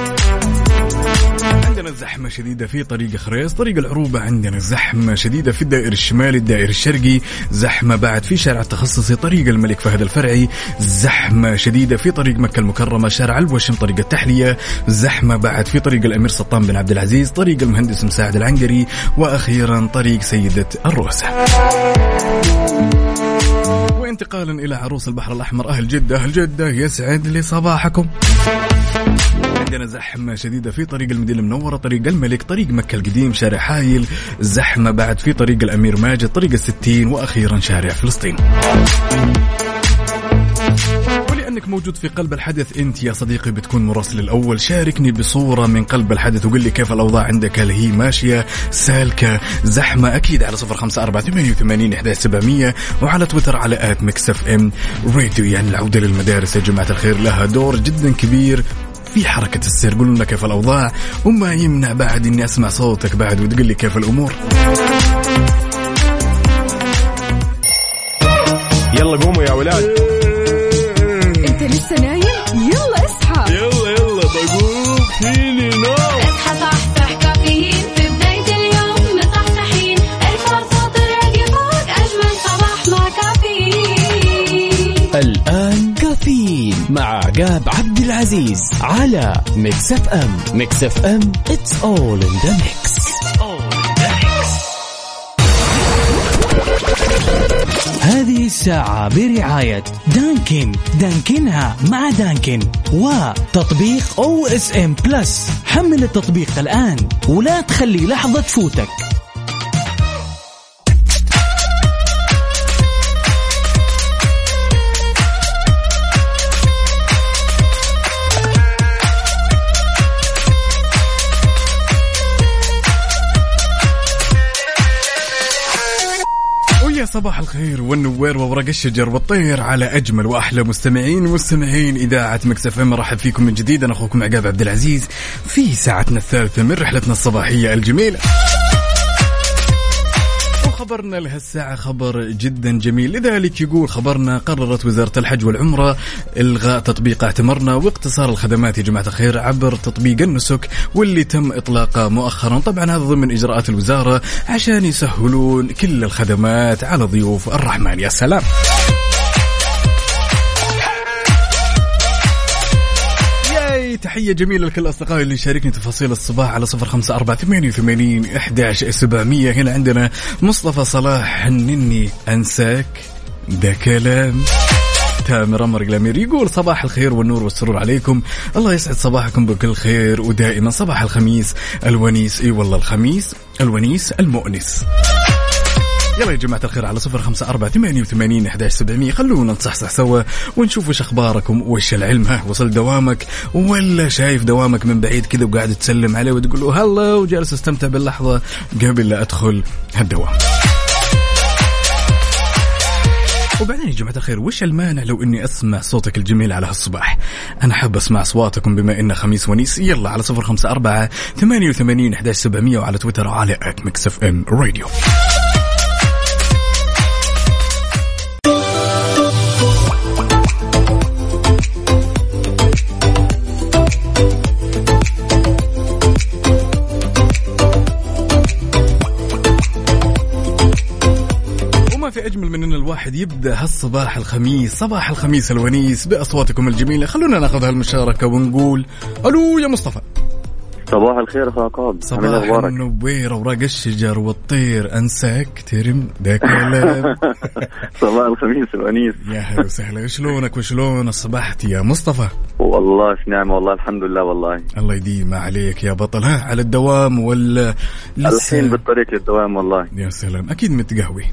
زحمة شديدة في طريق خريص طريق العروبة عندنا زحمة شديدة في الدائر الشمالي الدائر الشرقي زحمة بعد في شارع التخصصي طريق الملك فهد الفرعي زحمة شديدة في طريق مكة المكرمة شارع الوشم طريق التحلية زحمة بعد في طريق الأمير سلطان بن عبد العزيز طريق المهندس مساعد العنقري وأخيرا طريق سيدة الروسة. وانتقالا إلى عروس البحر الأحمر أهل جدة أهل جدة يسعد لي صباحكم. عندنا زحمة شديدة في طريق المدينة المنورة طريق الملك طريق مكة القديم شارع حايل. زحمة بعد في طريق الأمير ماجد طريق الستين وأخيرا شارع فلسطين. ولأنك موجود في قلب الحدث. أنت يا صديقي بتكون مراسل الأول. شاركني بصورة من قلب الحدث وقل لي كيف الأوضاع عندك؟ هل هي ماشية؟ سالكة؟ زحمة؟ أكيد على صفر خمسة أربعة ثمانية وثمانين إحداش سبعمية وعلى تويتر على at Mix FM Radio. يعني العودة للمدارس يا جماعة الخير لها دور جدا كبير في حركة السير. قولوا لنا كيف الأوضاع وما يمنع بعد إني أسمع صوتك بعد وتقول لي كيف الأمور. يلا قوموا يا ولاد. انت لسه نايم؟ يلا اصحى. يلا يلا بقوم فيني نوم اصحى صحصح كافيين في بداية اليوم مصحصحين. الفرصة تراك فوق أجمل صباح مع كافيين. الآن كافيين مع عقاب عبد العزيز على Mix FM. Mix FM it's all in the mix. هذه الساعة برعاية دانكن. دانكنها مع دانكن. وتطبيق OSN Plus حمل التطبيق الآن ولا تخلي لحظة تفوتك. صباح الخير والنوير وورق الشجر والطير على أجمل وأحلى مستمعين مستمعين إذاعة مكسف إم. مرحب فيكم من جديد أنا أخوكم عقاب عبد العزيز في ساعتنا الثالثة من رحلتنا الصباحية الجميلة. وخبرنا لهالساعة خبر جدا جميل. لذلك يقول خبرنا قررت وزارة الحج والعمرة إلغاء تطبيق اعتمرنا واقتصار الخدمات يا جماعة الخير عبر تطبيق النسك واللي تم إطلاقه مؤخرا. طبعا هذا ضمن إجراءات الوزارة عشان يسهلون كل الخدمات على ضيوف الرحمن. يا سلام. تحية جميلة لكل أصدقائي اللي شاركني تفاصيل الصباح على صفر خمسة أربعة ثمانية وثمانين إحداش سبعمية هنا عندنا مصطفى صلاح. حنني أنساك ده كلام. تامر أمر الأمير يقول صباح الخير والنور والسرور عليكم. الله يسعد صباحكم بكل خير ودائما. صباح الخميس الونيس إي والله الخميس الونيس المؤنس. يلا يا جماعة الخير على صفر خمسة أربعة ثمانية وثمانين أحداش سبعمية. خلونا نصحصح سوا ونشوف وش أخباركم وش العلم. ها وصل دوامك ولا شايف دوامك من بعيد كذا وقاعد تسلم عليه وتقول له هلا وجالس أستمتع باللحظة قبل لا أدخل هالدوام وبعدين يا جماعة الخير وش المانع لو إني أسمع صوتك الجميل على هالصباح؟ أنا حاب أسمع أصواتكم بما إنه خميس ونيس. يلا على صفر خمسة أربعة ثمانية وثمانين أحداش سبعمية وعلى تويتر على at Mix FM Radio اجمل من إن الواحد يبدأ هالصباح الخميس صباح الخميس الونيس بأصواتكم الجميلة. خلونا ناخذ هالمشاركة ونقول ألو يا مصطفى. صباح الخير اخو عقاب. صباح إيه النوير اوراق الشجر والطير أنساك ترم كلام صباح الخميس الونيس. يا هلا وسهلا. شلونك وشلون اصبحت يا مصطفى؟ والله في نعمة والله الحمد لله والله. الله يديم عليك يا بطل. ها على الدوام ولا الحين بالطريق للدوام والله. يا سلام. أكيد متقهوي.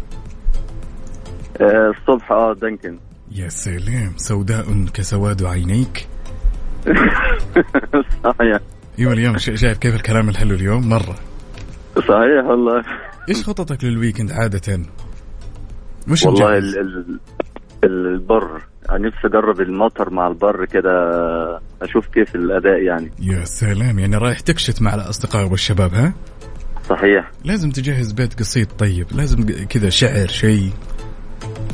الصبح آه دنكن. يا سلام سوداء كسواد عينيك. صحيح. أيوه اليوم شا- شايف كيف الكلام الحلو اليوم؟ مرة. صحيح والله. إيش خططك للويكند عادة؟ وش والله؟ ال ال ال- البر. يعني نفسي أجرب المطر مع البر كده أشوف كيف الأداء يعني. يا سلام يعني رايح تكشت مع الأصدقاء والشباب ها؟ صحيح. لازم تجهز بيت قصيد طيب لازم كذا شعر شيء.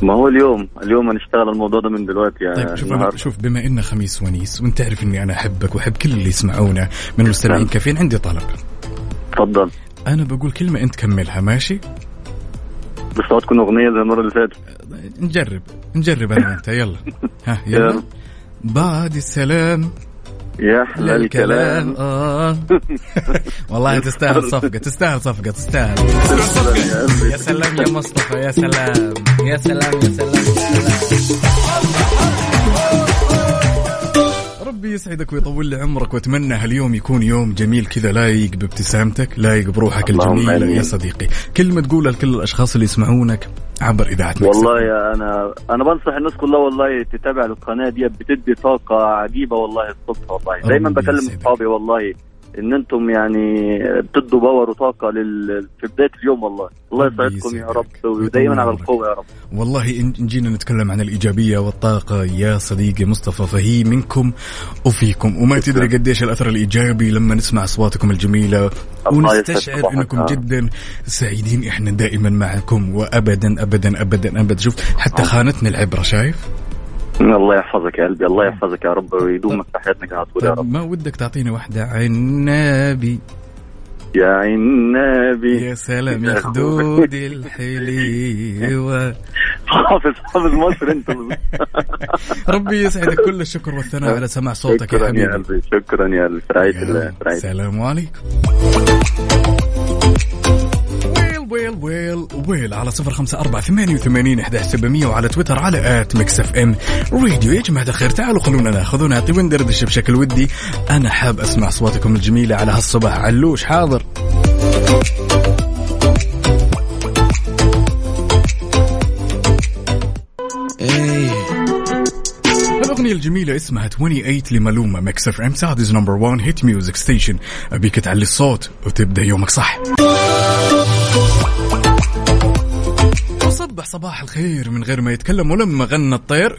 ما هو اليوم؟ اليوم هنشتغل الموضوع ده من دلوقتي يعني طيب شوف النهار. شوف بما إنه خميس ونيس وأنت تعرف إني أنا أحبك وأحب كل اللي يسمعونا من المستمعين كافيين عندي طلب. تفضل. أنا بقول كلمة أنت كملها ماشي؟ بس تكون أغنية زي المرة اللي فاتت. نجرب نجرب أنا وأنت. يلا. ها يلا. يلا. بعد السلام. يا أحلى الكلام. آه. والله تستاهل صفقة تستاهل صفقة تستاهل. يا سلام يا مصطفى يا سلام. يا سلام يا سلام يا سلام. ربي يسعدك ويطول لي عمرك وأتمنى هاليوم يكون يوم جميل كذا لايق بابتسامتك لايق بروحك آمين. يا صديقي كلمة تقولها لكل الأشخاص اللي يسمعونك عبر إذاعة مكسب. والله يا أنا أنا بنصح الناس كلها والله تتابع القناة دي بتدي طاقة عجيبة والله الصبح والله دايما بكلم. أصحابي والله إن أنتم يعني بتدوا باور وطاقة لل... في بداية اليوم والله. الله يسعدكم يا. رب. ودايما على القوة يا رب. والله إن جينا نتكلم عن الإيجابية والطاقة. يا صديقي مصطفى فهي منكم وفيكم. وما تدري قديش الأثر الإيجابي لما نسمع الله يسعد ونستشعر. أنكم آه. جدا سعيدين. إحنا دائما معكم. وأبدا أبدا أبدا أبدا. شوف حتى خانتنا العبرة شايف؟ الله يحفظك يا قلبي الله يحفظك يا رب ويدومك في حياتك على طول يا رب. ما ودك تعطينا واحدة عنابي. يا عنابي. يا سلام يا خدود الحليوة. حافظ حافظ مصر أنت. ربي يسعدك كل الشكر والثناء على سماع صوتك يا شكرا يا حبيبي. قلبي شكرا يا قلبي. في الله رعاية السلام عليكم. well well well على صفر خمسة أربعة ثمانية وثمانين إحدى سبعمية وعلى تويتر على at Mix FM راديو. يا جماعة الخير تعالوا خلونا ناخذ ونعطي وندردش بشكل ودي. أنا حاب أسمع أصواتكم الجميلة على هالصباح. علوش حاضر. الأغنية الجميلة اسمها 28 لملومة. Mix FM Saudi's number 1 hit music station أبيك تعلي الصوت وتبدأ يومك صح. وصبح صباح الخير من غير ما يتكلم ولما غنى الطير.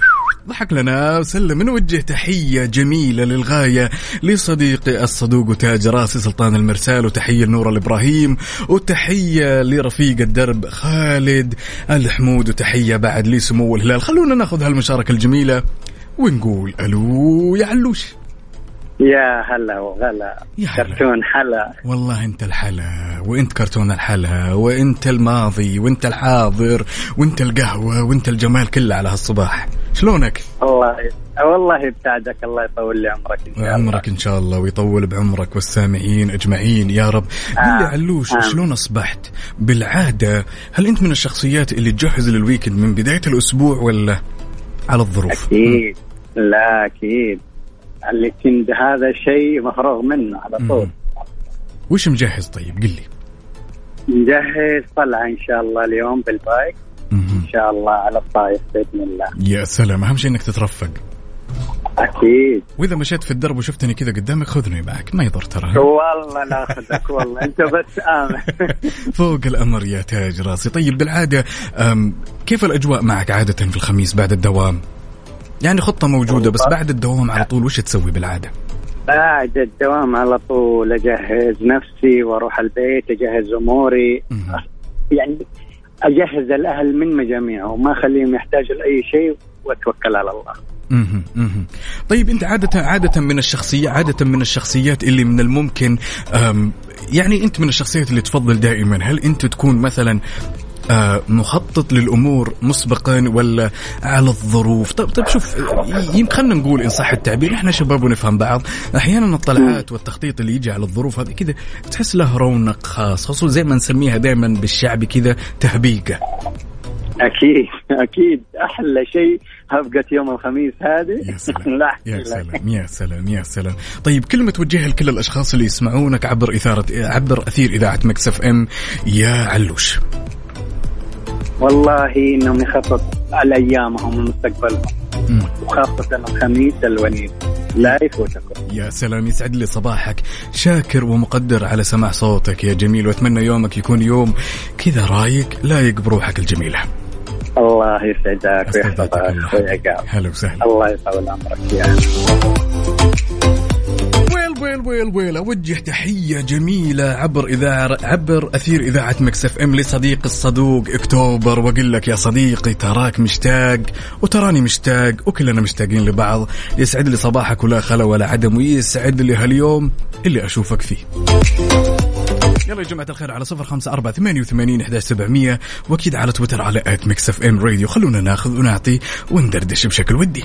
ضحك لنا وسلم نوجه تحية جميلة للغاية لصديقي الصدوق وتاج راسي سلطان المرسال وتحية لنور الإبراهيم وتحية لرفيق الدرب خالد الحمود وتحية بعد لسمو الهلال. خلونا ناخذ هالمشاركة الجميلة ونقول ألو يا علوش. يا هلا وغلا. يا هلا. كرتون حلا. والله انت الحلا وانت كرتون الحلا وانت الماضي وانت الحاضر وانت القهوة وانت الجمال كله على هالصباح. شلونك؟ الله والله يبتعدك الله يطول لي عمرك إن شاء الله. عمرك إن شاء الله ويطول بعمرك والسامعين أجمعين يا رب. قل لي علوش آه. شلون أصبحت؟ بالعادة هل أنت من الشخصيات اللي تجهز لل weekend من بداية الأسبوع ولا على الظروف؟ أكيد. لا أكيد. ال weekend هذا شيء مفروغ منه على طول. وش مجهز طيب؟ قل لي. نجهز طلعة إن شاء الله اليوم بالبايك. إن شاء الله على الطايف بإذن الله. يا سلام. أهم شيء إنك تترفق. أكيد. وإذا مشيت في الدرب وشفتني كذا قدامك خذني معك. ما يضر ترى. والله ناخذك والله. أنت بس آمن. فوق الأمر يا تاج راسي. طيب بالعادة كيف الأجواء معك عادة في الخميس بعد الدوام؟ يعني خطة موجودة بس بعد الدوام على طول وش تسوي بالعادة؟ بعد الدوام على طول أجهز نفسي وأروح البيت أجهز أموري. يعني أجهز الأهل من مجاميعهم وما أخليهم يحتاجوا لاي شيء وأتوكل على الله. طيب أنت عادة عادة من الشخصيه عادة من الشخصيات اللي من الممكن يعني أنت من الشخصيات اللي تفضل دائما هل أنت تكون مثلا مخطط للأمور مسبقا ولا على الظروف؟ طيب طيب شوف يمكن خلينا نقول إن صح التعبير إحنا شباب ونفهم بعض. أحيانا الطلعات والتخطيط اللي يجي على الظروف هذه كذا تحس له رونق خاص خصوصا زي ما نسميها دائما بالشعبي كذا تهبيقة. أكيد أكيد. أحلى شيء هبقه يوم الخميس هذه. يا سلام لا يا سلام يا سلام يا سلام. طيب كلمة توجهها لكل الأشخاص اللي يسمعونك عبر إثارة عبر أثير إذاعة مكسف أم يا علوش. والله إنهم يخطط على ايامهم ومستقبلهم وخاصة الخميس الونيس. لا يفوتكم يا سلام يسعد لي صباحك. شاكر ومقدر على سماع صوتك يا جميل. وأتمنى يومك يكون يوم كذا رايق لايق بروحك الجميلة. الله يسعدك ويحفظك. أخوي عقاب هلا وسهلا. الله يطول عمرك. يا well well well أوجه تحية جميلة عبر إذاعة عبر أثير إذاعة Mix FM لصديق الصدوق أكتوبر وأقول لك يا صديقي تراك مشتاق وتراني مشتاق وكلنا مشتاقين لبعض. يسعد لي صباحك ولا خلا ولا عدم ويسعد لي هاليوم اللي أشوفك فيه. يلا يا جماعة الخير على صفر خمسة أربعة ثمانية وثمانين إحدى سبعمية وأكيد على تويتر على at Mix FM Radio خلونا ناخذ ونعطي وندردش بشكل ودي.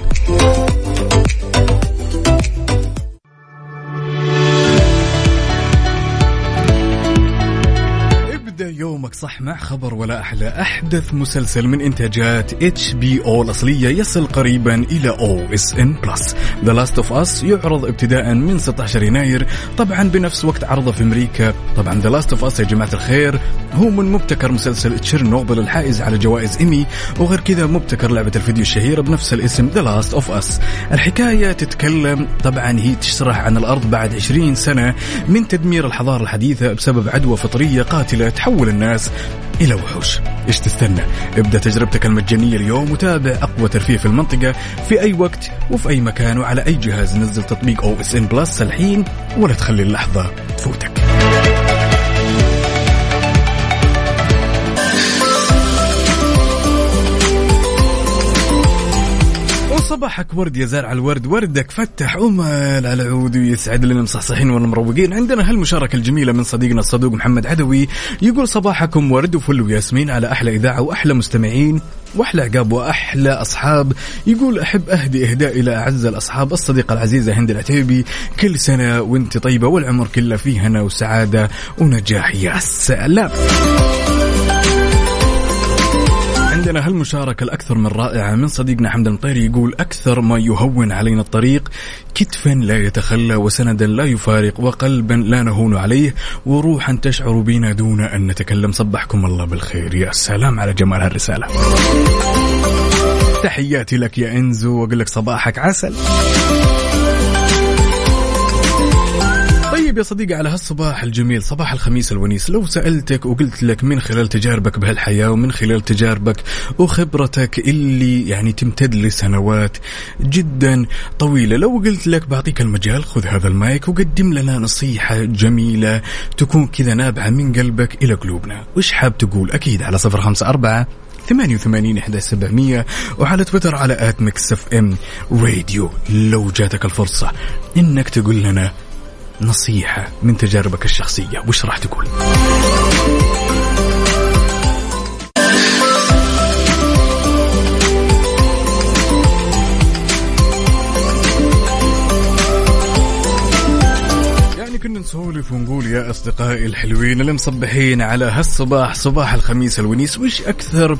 صح مع خبر ولا أحلى أحدث مسلسل من إنتاجات HBO الأصلية يصل قريبا إلى OSN Plus The Last of Us يعرض ابتداء من 16 يناير طبعا بنفس وقت عرضه في أمريكا. طبعا The Last of Us يا جماعة الخير هو من مبتكر مسلسل تشيرنوبل الحائز على جوائز إيمي وغير كذا مبتكر لعبة الفيديو الشهيرة بنفس الاسم The Last of Us الحكاية تتكلم طبعا هي تشرح عن الأرض بعد 20 سنة من تدمير الحضارة الحديثة بسبب عدوى فطرية قاتلة تحول الناس إلى وحوش. إيش تستنى؟ ابدأ تجربتك المجانية اليوم وتابع أقوى ترفيه في المنطقة في أي وقت وفي أي مكان وعلى أي جهاز نزل تطبيق OSN Plus الحين ولا تخلي اللحظة تفوتك. وصباحك ورد يا زارع الورد وردك فتح امل على عود ويسعد لنا مصحصحين ولا مروقين عندنا هالمشاركة الجميلة من صديقنا الصدوق محمد عدوي يقول صباحكم ورد وفل وياسمين على أحلى إذاعة وأحلى مستمعين وأحلى عقاب وأحلى أصحاب. يقول أحب أهدي إهداء إلى أعز الأصحاب الصديقة العزيزة هند العتيبي كل سنة وأنت طيبة والعمر كله فيه هنا وسعادة ونجاح يا سلام عندنا هالمشاركة الأكثر من رائعة من صديقنا حمد المطيري يقول أكثر ما يهون علينا الطريق كتفا لا يتخلى وسندا لا يفارق وقلبا لا نهون عليه وروحا تشعر بنا دون أن نتكلم. صبحكم الله بالخير. يا سلام على جمال هالرسالة. تحياتي لك يا إنزو. وأقول لك صباحك عسل. طيب يا صديقي على هالصباح الجميل صباح الخميس الونيس لو سألتك وقلت لك من خلال تجاربك بهالحياة ومن خلال تجاربك وخبرتك اللي يعني تمتد لسنوات جدا طويلة لو قلت لك بعطيك المجال خذ هذا المايك وقدم لنا نصيحة جميلة تكون كذا نابعة من قلبك إلى قلوبنا. وش حاب تقول؟ أكيد على صفر خمسة أربعة 88 11700 وعلى تويتر على at Mix FM Radio. لو جاتك الفرصة إنك تقول لنا نصيحة من تجاربك الشخصية وش راح تقول؟ يعني كنا نسولف ونقول يا أصدقائي الحلوين اللي مصبحين على هالصباح صباح الخميس الونيس وش أكثر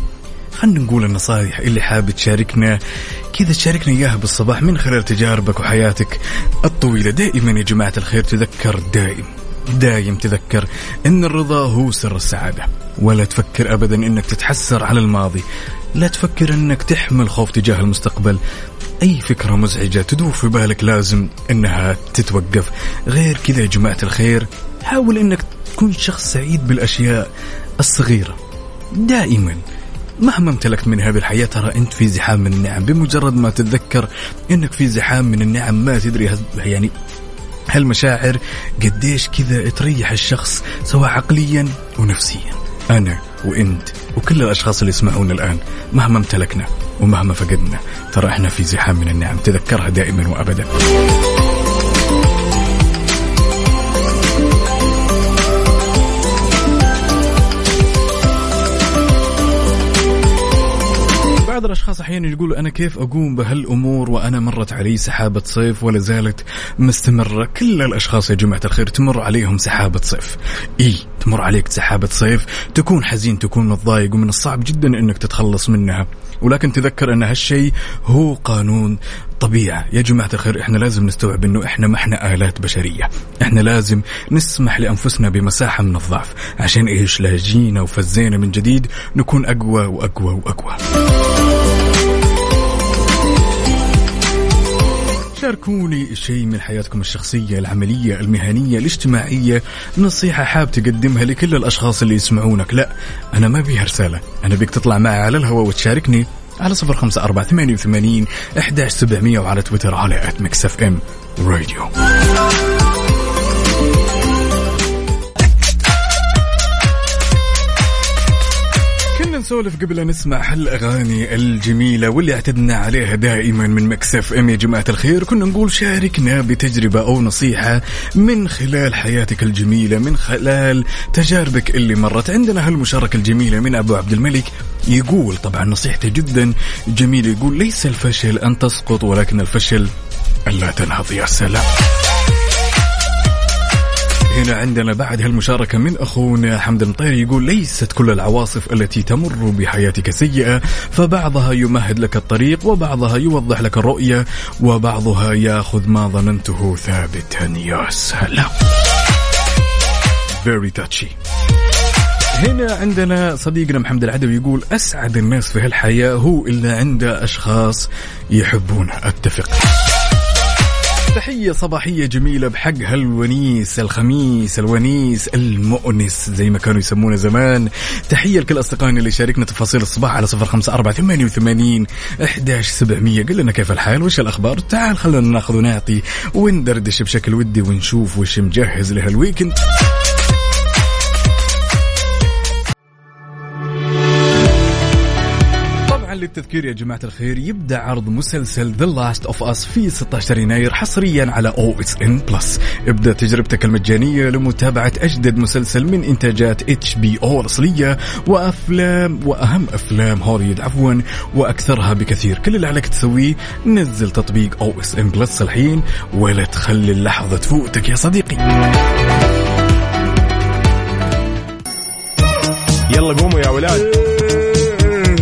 خلينا نقول النصائح اللي حاب تشاركنا. كذا تشاركنا إياها بالصباح من خلال تجاربك وحياتك الطويلة. دائما يا جماعة الخير تذكر دائم دايم تذكر إن الرضا هو سر السعادة. ولا تفكر ابدا إنك تتحسر على الماضي. لا تفكر إنك تحمل خوف تجاه المستقبل. أي فكرة مزعجة تدور في بالك لازم إنها تتوقف. غير كذا يا جماعة الخير حاول إنك تكون شخص سعيد بالأشياء الصغيرة. دائما مهما امتلكت من هذه الحياة ترى أنت في زحام من النعم. بمجرد ما تتذكر أنك في زحام من النعم ما تدري يعني هالمشاعر قديش كذا تريح الشخص سواء عقليا ونفسيا أنا وأنت وكل الأشخاص اللي يسمعونا الآن مهما امتلكنا ومهما فقدنا ترى إحنا في زحام من النعم. تذكرها دائما وأبدا. أحيانا يقولوا أنا كيف أقوم بهالأمور وأنا مرت علي سحابة صيف ولا زالت مستمرة؟ كل الأشخاص يا جماعة الخير تمر عليهم سحابة صيف. إي تمر عليك سحابة صيف. تكون حزين تكون متضايق ومن الصعب جدا إنك تتخلص منها. ولكن تذكر أن هالشيء هو قانون طبيعة يا جماعة الخير إحنا لازم نستوعب إنه إحنا ما إحنا آلات بشرية. إحنا لازم نسمح لأنفسنا بمساحة من الضعف. عشان إيش؟ لا جينا وفزينا من جديد نكون أقوى وأقوى وأقوى. شاركوني شيء من حياتكم الشخصية العملية المهنية الاجتماعية نصيحة حاب تقدمها لكل الأشخاص اللي يسمعونك. لا أنا ما بيها رسالة. أنا بيك تطلع معي على الهواء وتشاركني على صفر خمسة أربعة ثمانية وثمانين إحداش سبعمية وعلى تويتر على at FM Radio نسولف قبل أن نسمع هالأغاني الجميلة واللي اعتدنا عليها دائما من Mix FM يا جماعة الخير. كنا نقول شاركنا بتجربة أو نصيحة من خلال حياتك الجميلة من خلال تجاربك اللي مرت. عندنا هالمشاركة الجميلة من أبو عبد الملك. يقول طبعا نصيحته جدا جميلة يقول ليس الفشل أن تسقط ولكن الفشل ألا تنهض يا سلام. هنا عندنا بعد هالمشاركة من أخونا حمد المطير يقول ليست كل العواصف التي تمر بحياتك سيئة فبعضها يمهد لك الطريق وبعضها يوضح لك الرؤية وبعضها ياخذ ما ظننته ثابتا. يا سلام. Very touchy. هنا عندنا صديقنا محمد العدوي يقول أسعد الناس في هالحياة هو اللي عنده أشخاص يحبونه أتفق. تحية صباحية جميلة بحق هالونيس الخميس الونيس المؤنس زي ما كانوا يسمونه زمان. تحية لكل أصدقائنا اللي شاركنا تفاصيل الصباح على صفر خمسة أربعة ثمانية وثمانين إحداش سبعمية. قل لنا كيف الحال؟ وش الأخبار؟ تعال خلونا ناخذ ونعطي وندردش بشكل ودي ونشوف وش مجهز لهالويكند. طبعا للتذكير يا جماعة الخير يبدأ عرض مسلسل The Last of Us في 16 يناير حصريا على OSN Plus. ابدأ تجربتك المجانية لمتابعة أجدد مسلسل من إنتاجات HBO الأصلية وأفلام وأهم أفلام هوليوود عفوا وأكثرها بكثير. كل اللي عليك تسويه نزل تطبيق OSN Plus الحين ولا تخلي اللحظة تفوتك يا صديقي. يلا قوموا يا ولاد.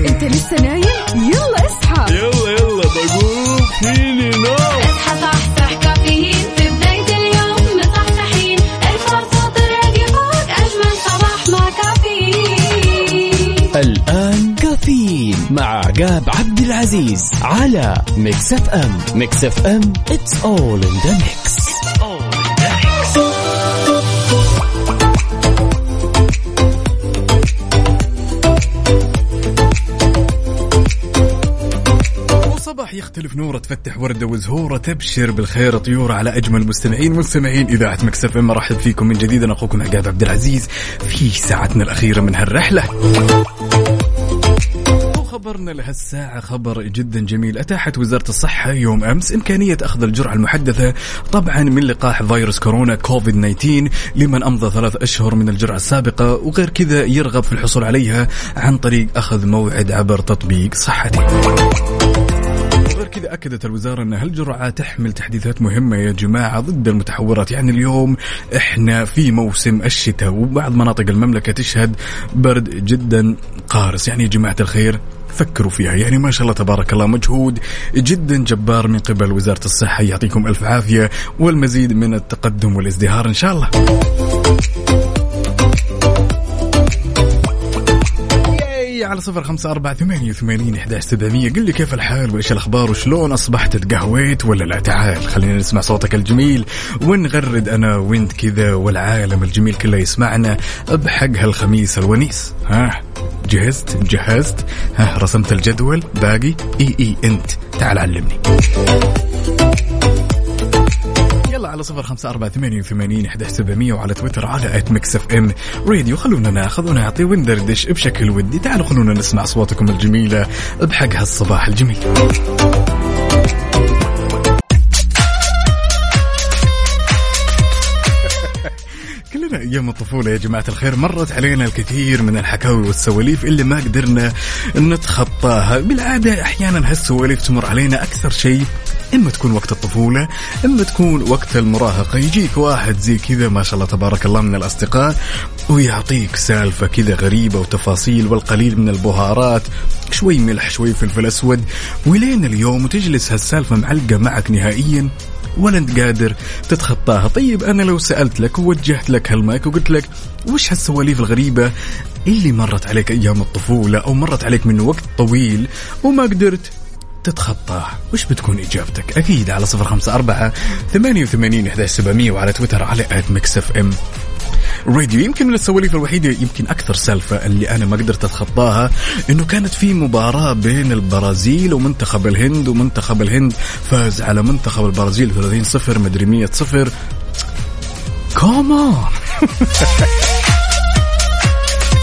أنت لسه نايم؟ يلا اصحى. يلا يلا بقوم فيني نوم. اصحى صحصح كافيين. في بداية اليوم مصحصحين. الفرصة تراك فوق أجمل صباح مع كافيين. الآن كافيين مع عقاب عبد العزيز على Mix FM. Mix FM it's all in the mix. وصباح يختلف نوره تفتح ورده وزهوره تبشر بالخير طيور على أجمل مستمعين مستمعين إذاعة Mix FM مرحب فيكم من جديد. أنا أخوكم عقاب عبد العزيز في ساعتنا الأخيرة من هالرحلة. وخبرنا لهالساعة خبر جدا جميل. أتاحت وزارة الصحة يوم أمس إمكانية أخذ الجرعة المحدثة طبعا من لقاح فيروس كورونا كوفيد 19 لمن أمضى ثلاث أشهر من الجرعة السابقة وغير كذا يرغب في الحصول عليها عن طريق أخذ موعد عبر تطبيق صحتي. كذا أكدت الوزارة أن هالجرعة تحمل تحديثات مهمة يا جماعة ضد المتحورات؟ يعني اليوم إحنا في موسم الشتاء وبعض مناطق المملكة تشهد برد جدا قارس. يعني يا جماعة الخير فكروا فيها. يعني ما شاء الله تبارك الله مجهود جدا جبار من قبل وزارة الصحة. يعطيكم ألف عافية والمزيد من التقدم والازدهار إن شاء الله. على صفر خمسة أربعة ثمانية وثمانين إحداش سبعمية. قل لي كيف الحال وإيش الأخبار وشلون أصبحت تقهويت ولا لا تعال خلينا نسمع صوتك الجميل ونغرد أنا وإنت كذا والعالم الجميل كله يسمعنا بحق هالخميس الونيس. ها؟ جهزت؟ جهزت. ها رسمت الجدول؟ باقي؟ إي إي إنت. تعال علمني. على صفر خمسة أربعة ثمانية وثمانين سبعمية وعلى تويتر على at Mix FM Radio. خلونا ناخذ ونعطي وندردش بشكل ودي. تعالوا خلونا نسمع أصواتكم الجميلة بحق هالصباح الجميل. كلنا أيام الطفولة يا جماعة الخير مرت علينا الكثير من الحكاوي والسواليف اللي ما قدرنا نتخطاها. بالعادة أحيانا هالسواليف تمر علينا أكثر شيء إما تكون وقت الطفولة إما تكون وقت المراهقة. يجيك واحد زي كذا ما شاء الله تبارك الله من الأصدقاء ويعطيك سالفة كذا غريبة وتفاصيل والقليل من البهارات شوي ملح شوي فلفل أسود. ولين اليوم وتجلس هالسالفة معلقة معك نهائيا ولا أنت قادر تتخطاها. طيب أنا لو سألت لك ووجهت لك هالمايك وقلت لك وش هالسواليف الغريبة اللي مرت عليك أيام الطفولة أو مرت عليك من وقت طويل وما قدرت تتخطاها وش بتكون إجابتك؟ أكيد على صفر خمسة أربعة ثمانية وثمانين إحداش سبعمية وعلى تويتر على at Mix FM Radio يمكن من السواليف الوحيدة يمكن أكثر سالفة اللي أنا ما قدرت أتخطاها إنه كانت في مباراة بين البرازيل ومنتخب الهند ومنتخب الهند فاز على منتخب البرازيل 30 صفر مدري 100 صفر. come on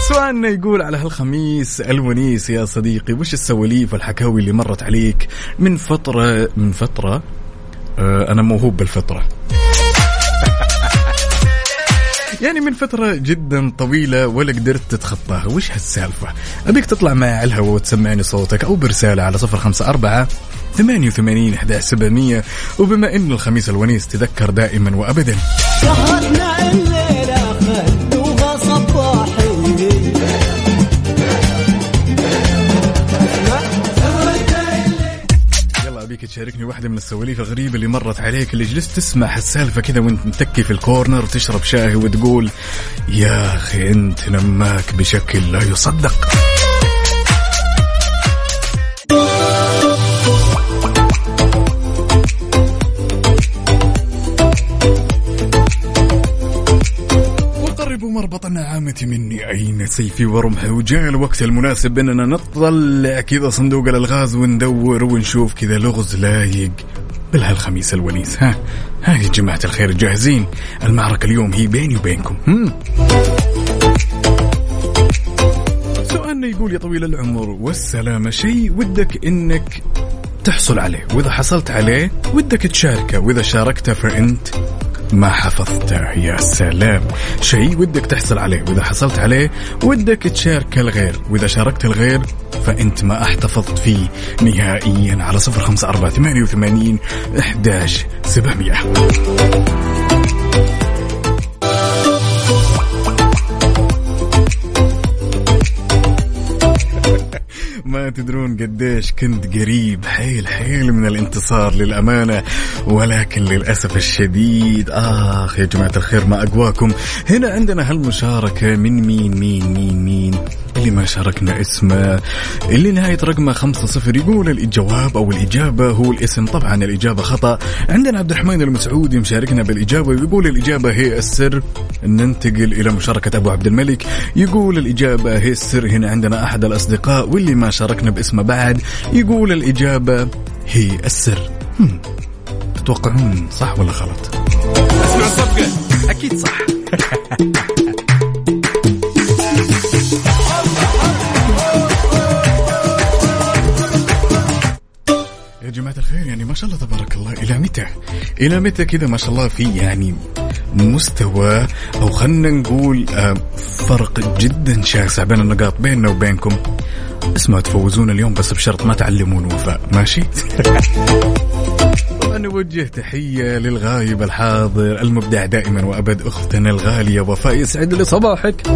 سؤالنا يقول على هالخميس الونيس يا صديقي وش السواليف والحكاوي اللي مرت عليك من فترة من فترة؟ آه أنا موهوب بالفطرة يعني من فترة جدا طويلة ولا قدرت تتخطاها. وش هالسالفة؟ أبيك تطلع معي على الهواء وتسمعني صوتك أو برسالة على صفر خمسة أربعة ثمانية وثمانين إحدى سبعمية. وبما إن الخميس الونيس تذكر دائما وأبدا. تشاركني واحدة من السواليف الغريبة اللي مرت عليك اللي جلست تسمع هالسالفة كذا وانت متكي في الكورنر وتشرب شاي وتقول يا أخي أنت نماك بشكل لا يصدق. مربط النعامة مني. أين سيفي ورمحي؟ وجاء الوقت المناسب أننا نطلع. كذا صندوق الألغاز وندور ونشوف كذا لغز لايق. بالهالخميس الونيس ها ها يا جماعة الخير جاهزين. المعركة اليوم هي بيني وبينكم. هم؟ سؤالنا يقول يا طويل العمر والسلامة شيء ودك إنك تحصل عليه. وإذا حصلت عليه ودك تشاركه. وإذا شاركته فأنت ما حفظته يا سلام. شيء ودك تحصل عليه. وإذا حصلت عليه ودك تشارك الغير. وإذا شاركت الغير فإنت ما احتفظت فيه نهائيا على صفر خمسة أربعة ثمانية وثمانين إحداش سبعمية. ما تدرون قديش كنت قريب. حيل حيل من الانتصار للأمانة. ولكن للأسف الشديد آخ يا جماعة الخير ما أقواكم. هنا عندنا هالمشاركة من مين مين مين مين؟ اللي ما شاركنا اسمه. اللي نهاية رقمه خمسة صفر يقول الجواب أو الإجابة هو الاسم. طبعا الإجابة خطأ. عندنا عبد الرحمن المسعودي مشاركنا بالإجابة ويقول الإجابة هي السر. ننتقل إلى مشاركة أبو عبد الملك. يقول الإجابة هي السر. هنا عندنا أحد الأصدقاء واللي ما شاركنا باسمه بعد يقول الإجابة هي السر هم. تتوقعون صح ولا غلط؟ أسمع أكيد صح جماعة الخير يعني ما شاء الله تبارك الله إلى متى؟ إلى متى كذا ما شاء الله في يعني مستوى أو خلنا نقول آه، فرق جدا شاسع بين النقاط بيننا وبينكم اسمعوا تفوزون اليوم بس بشرط ما تعلمون وفاء ماشي؟ نوجه تحية للغايب الحاضر المبدع دائما وأبد أختنا الغالية وفاء يسعد لي صباحك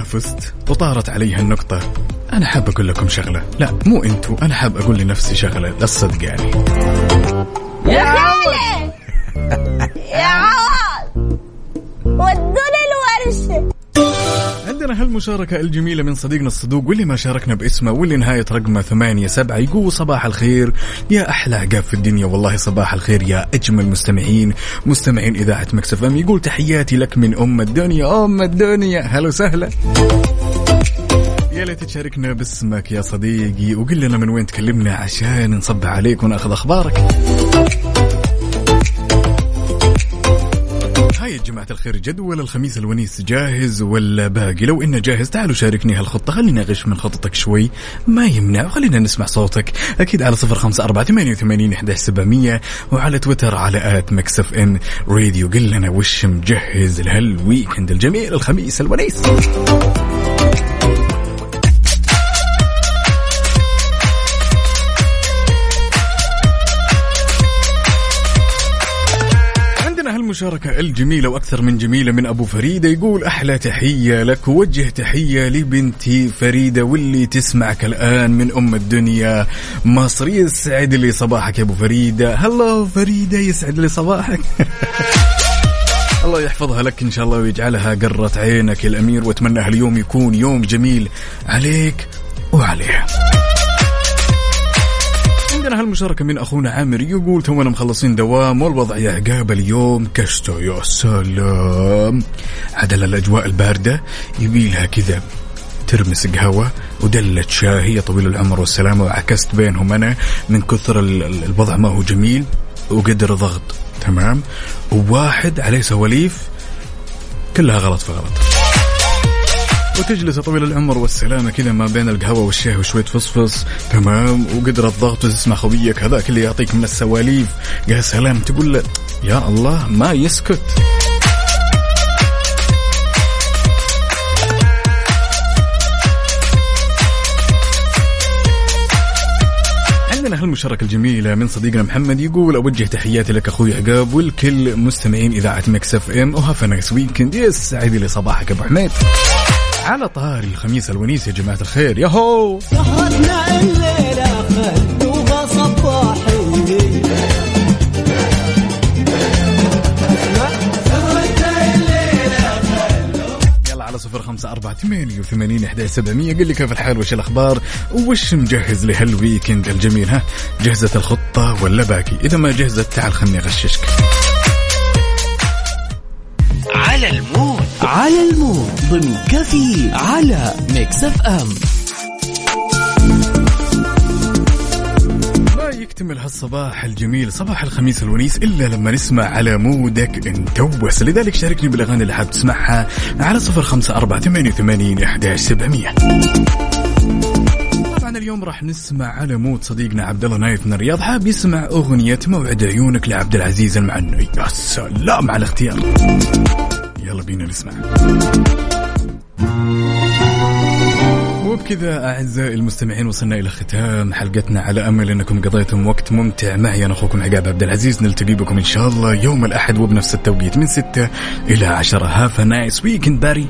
فزت وطارت علي هالنقطة أنا حاب أقول لكم شغلة. لا مو أنتوا أنا حاب أقول لنفسي شغلة. الصدق يعني يا هالمشاركة الجميلة من صديقنا الصدوق واللي ما شاركنا باسمه واللي نهاية رقمه ثمانية سبعة يقول صباح الخير يا أحلى عقاب في الدنيا. والله صباح الخير يا أجمل مستمعين. مستمعين إذاعة مكسف أم يقول تحياتي لك من أم الدنيا. أم الدنيا هلا وسهلا. يا ليت تشاركنا باسمك يا صديقي. وقل لنا من وين تكلمنا عشان نصبح عليك وناخذ أخبارك. جماعة الخير جدول الخميس الونيس جاهز ولا باقي لو إنه جاهز تعالوا شاركني هالخطة. خلينا نغش من خطتك شوي. ما يمنع وخلينا نسمع صوتك. أكيد على صفر خمسة أربعة ثمانية وثمانين إحدى سبعمية وعلى تويتر على at Mix FM Radio. قل لنا وش مجهز لهال weekend الجميل الخميس الونيس. عندنا هالمشاركة الجميلة وأكثر من جميلة من أبو فريدة يقول أحلى تحية لك ووجه تحية لبنتي فريدة واللي تسمعك الآن من أم الدنيا. مصر يسعد لي صباحك يا أبو فريدة. هلا فريدة يسعد لي صباحك. الله يحفظها لك إن شاء الله ويجعلها قرة عينك يا الأمير وأتمنى هاليوم يكون يوم جميل عليك وعليها عندنا هالمشاركة من أخونا عامر يقول تونا مخلصين دوام والوضع يا عقاب اليوم كشته يا سلام. عدل الأجواء الباردة يبيلها كذا ترمس قهوة ودلة شاي يا طويل العمر والسلامة وعكست بينهم أنا من كثر ال- ال- الوضع ما هو جميل وقدر ضغط تمام؟ وواحد عليه سواليف كلها غلط في غلط. وتجلس طويل العمر والسلامة كذا ما بين القهوة والشاي وشوية فصفص. تمام؟ وقدر الضغط وتسمع خويك. هذاك اللي يعطيك من السواليف. يا سلام. تقول له يا الله ما يسكت. عندنا هالمشاركة الجميلة من صديقنا محمد يقول أوجه تحياتي لك أخوي عقاب والكل مستمعين إذاعة Mix FM. و have nice weekend يسعد لي صباحك أبو حميد. على طاري الخميس الونيس يا جماعة الخير. ياهو! سهرتنا الليلة خلوها صباحي يلا على صفر خمسة أربعة ثمانية وثمانين إحدى سبعمية. قل لي كيف الحال؟ وش الأخبار؟ وش مجهز لهال weekend الجميل ها؟ جهزت الخطة ولا باقي؟ إذا ما جهزت تعال خلني أغششك. على ال mood على ال mood ضمن كفي على Mix FM. ما يكتمل هالصباح الجميل صباح الخميس الونيس إلا لما نسمع على mood ك انتوس لذلك شاركني بالأغاني اللي حاب تسمعها على صفر خمسة أربعة ثمانية وثمانين سبعمية. طبعا اليوم راح نسمع على مود صديقنا عبد الله نايف من الرياض حاب يسمع أغنية موعد عيونك لعبد العزيز المعني يا سلام على الاختيار. يلا بينا نسمع. وبكذا أعزائي المستمعين وصلنا إلى ختام حلقتنا. على أمل أنكم قضيتم وقت ممتع معي أنا أخوكم عقاب عبد العزيز. نلتقي بكم إن شاء الله يوم الأحد وبنفس التوقيت من 6 إلى 10 هاف نايس ويكند باري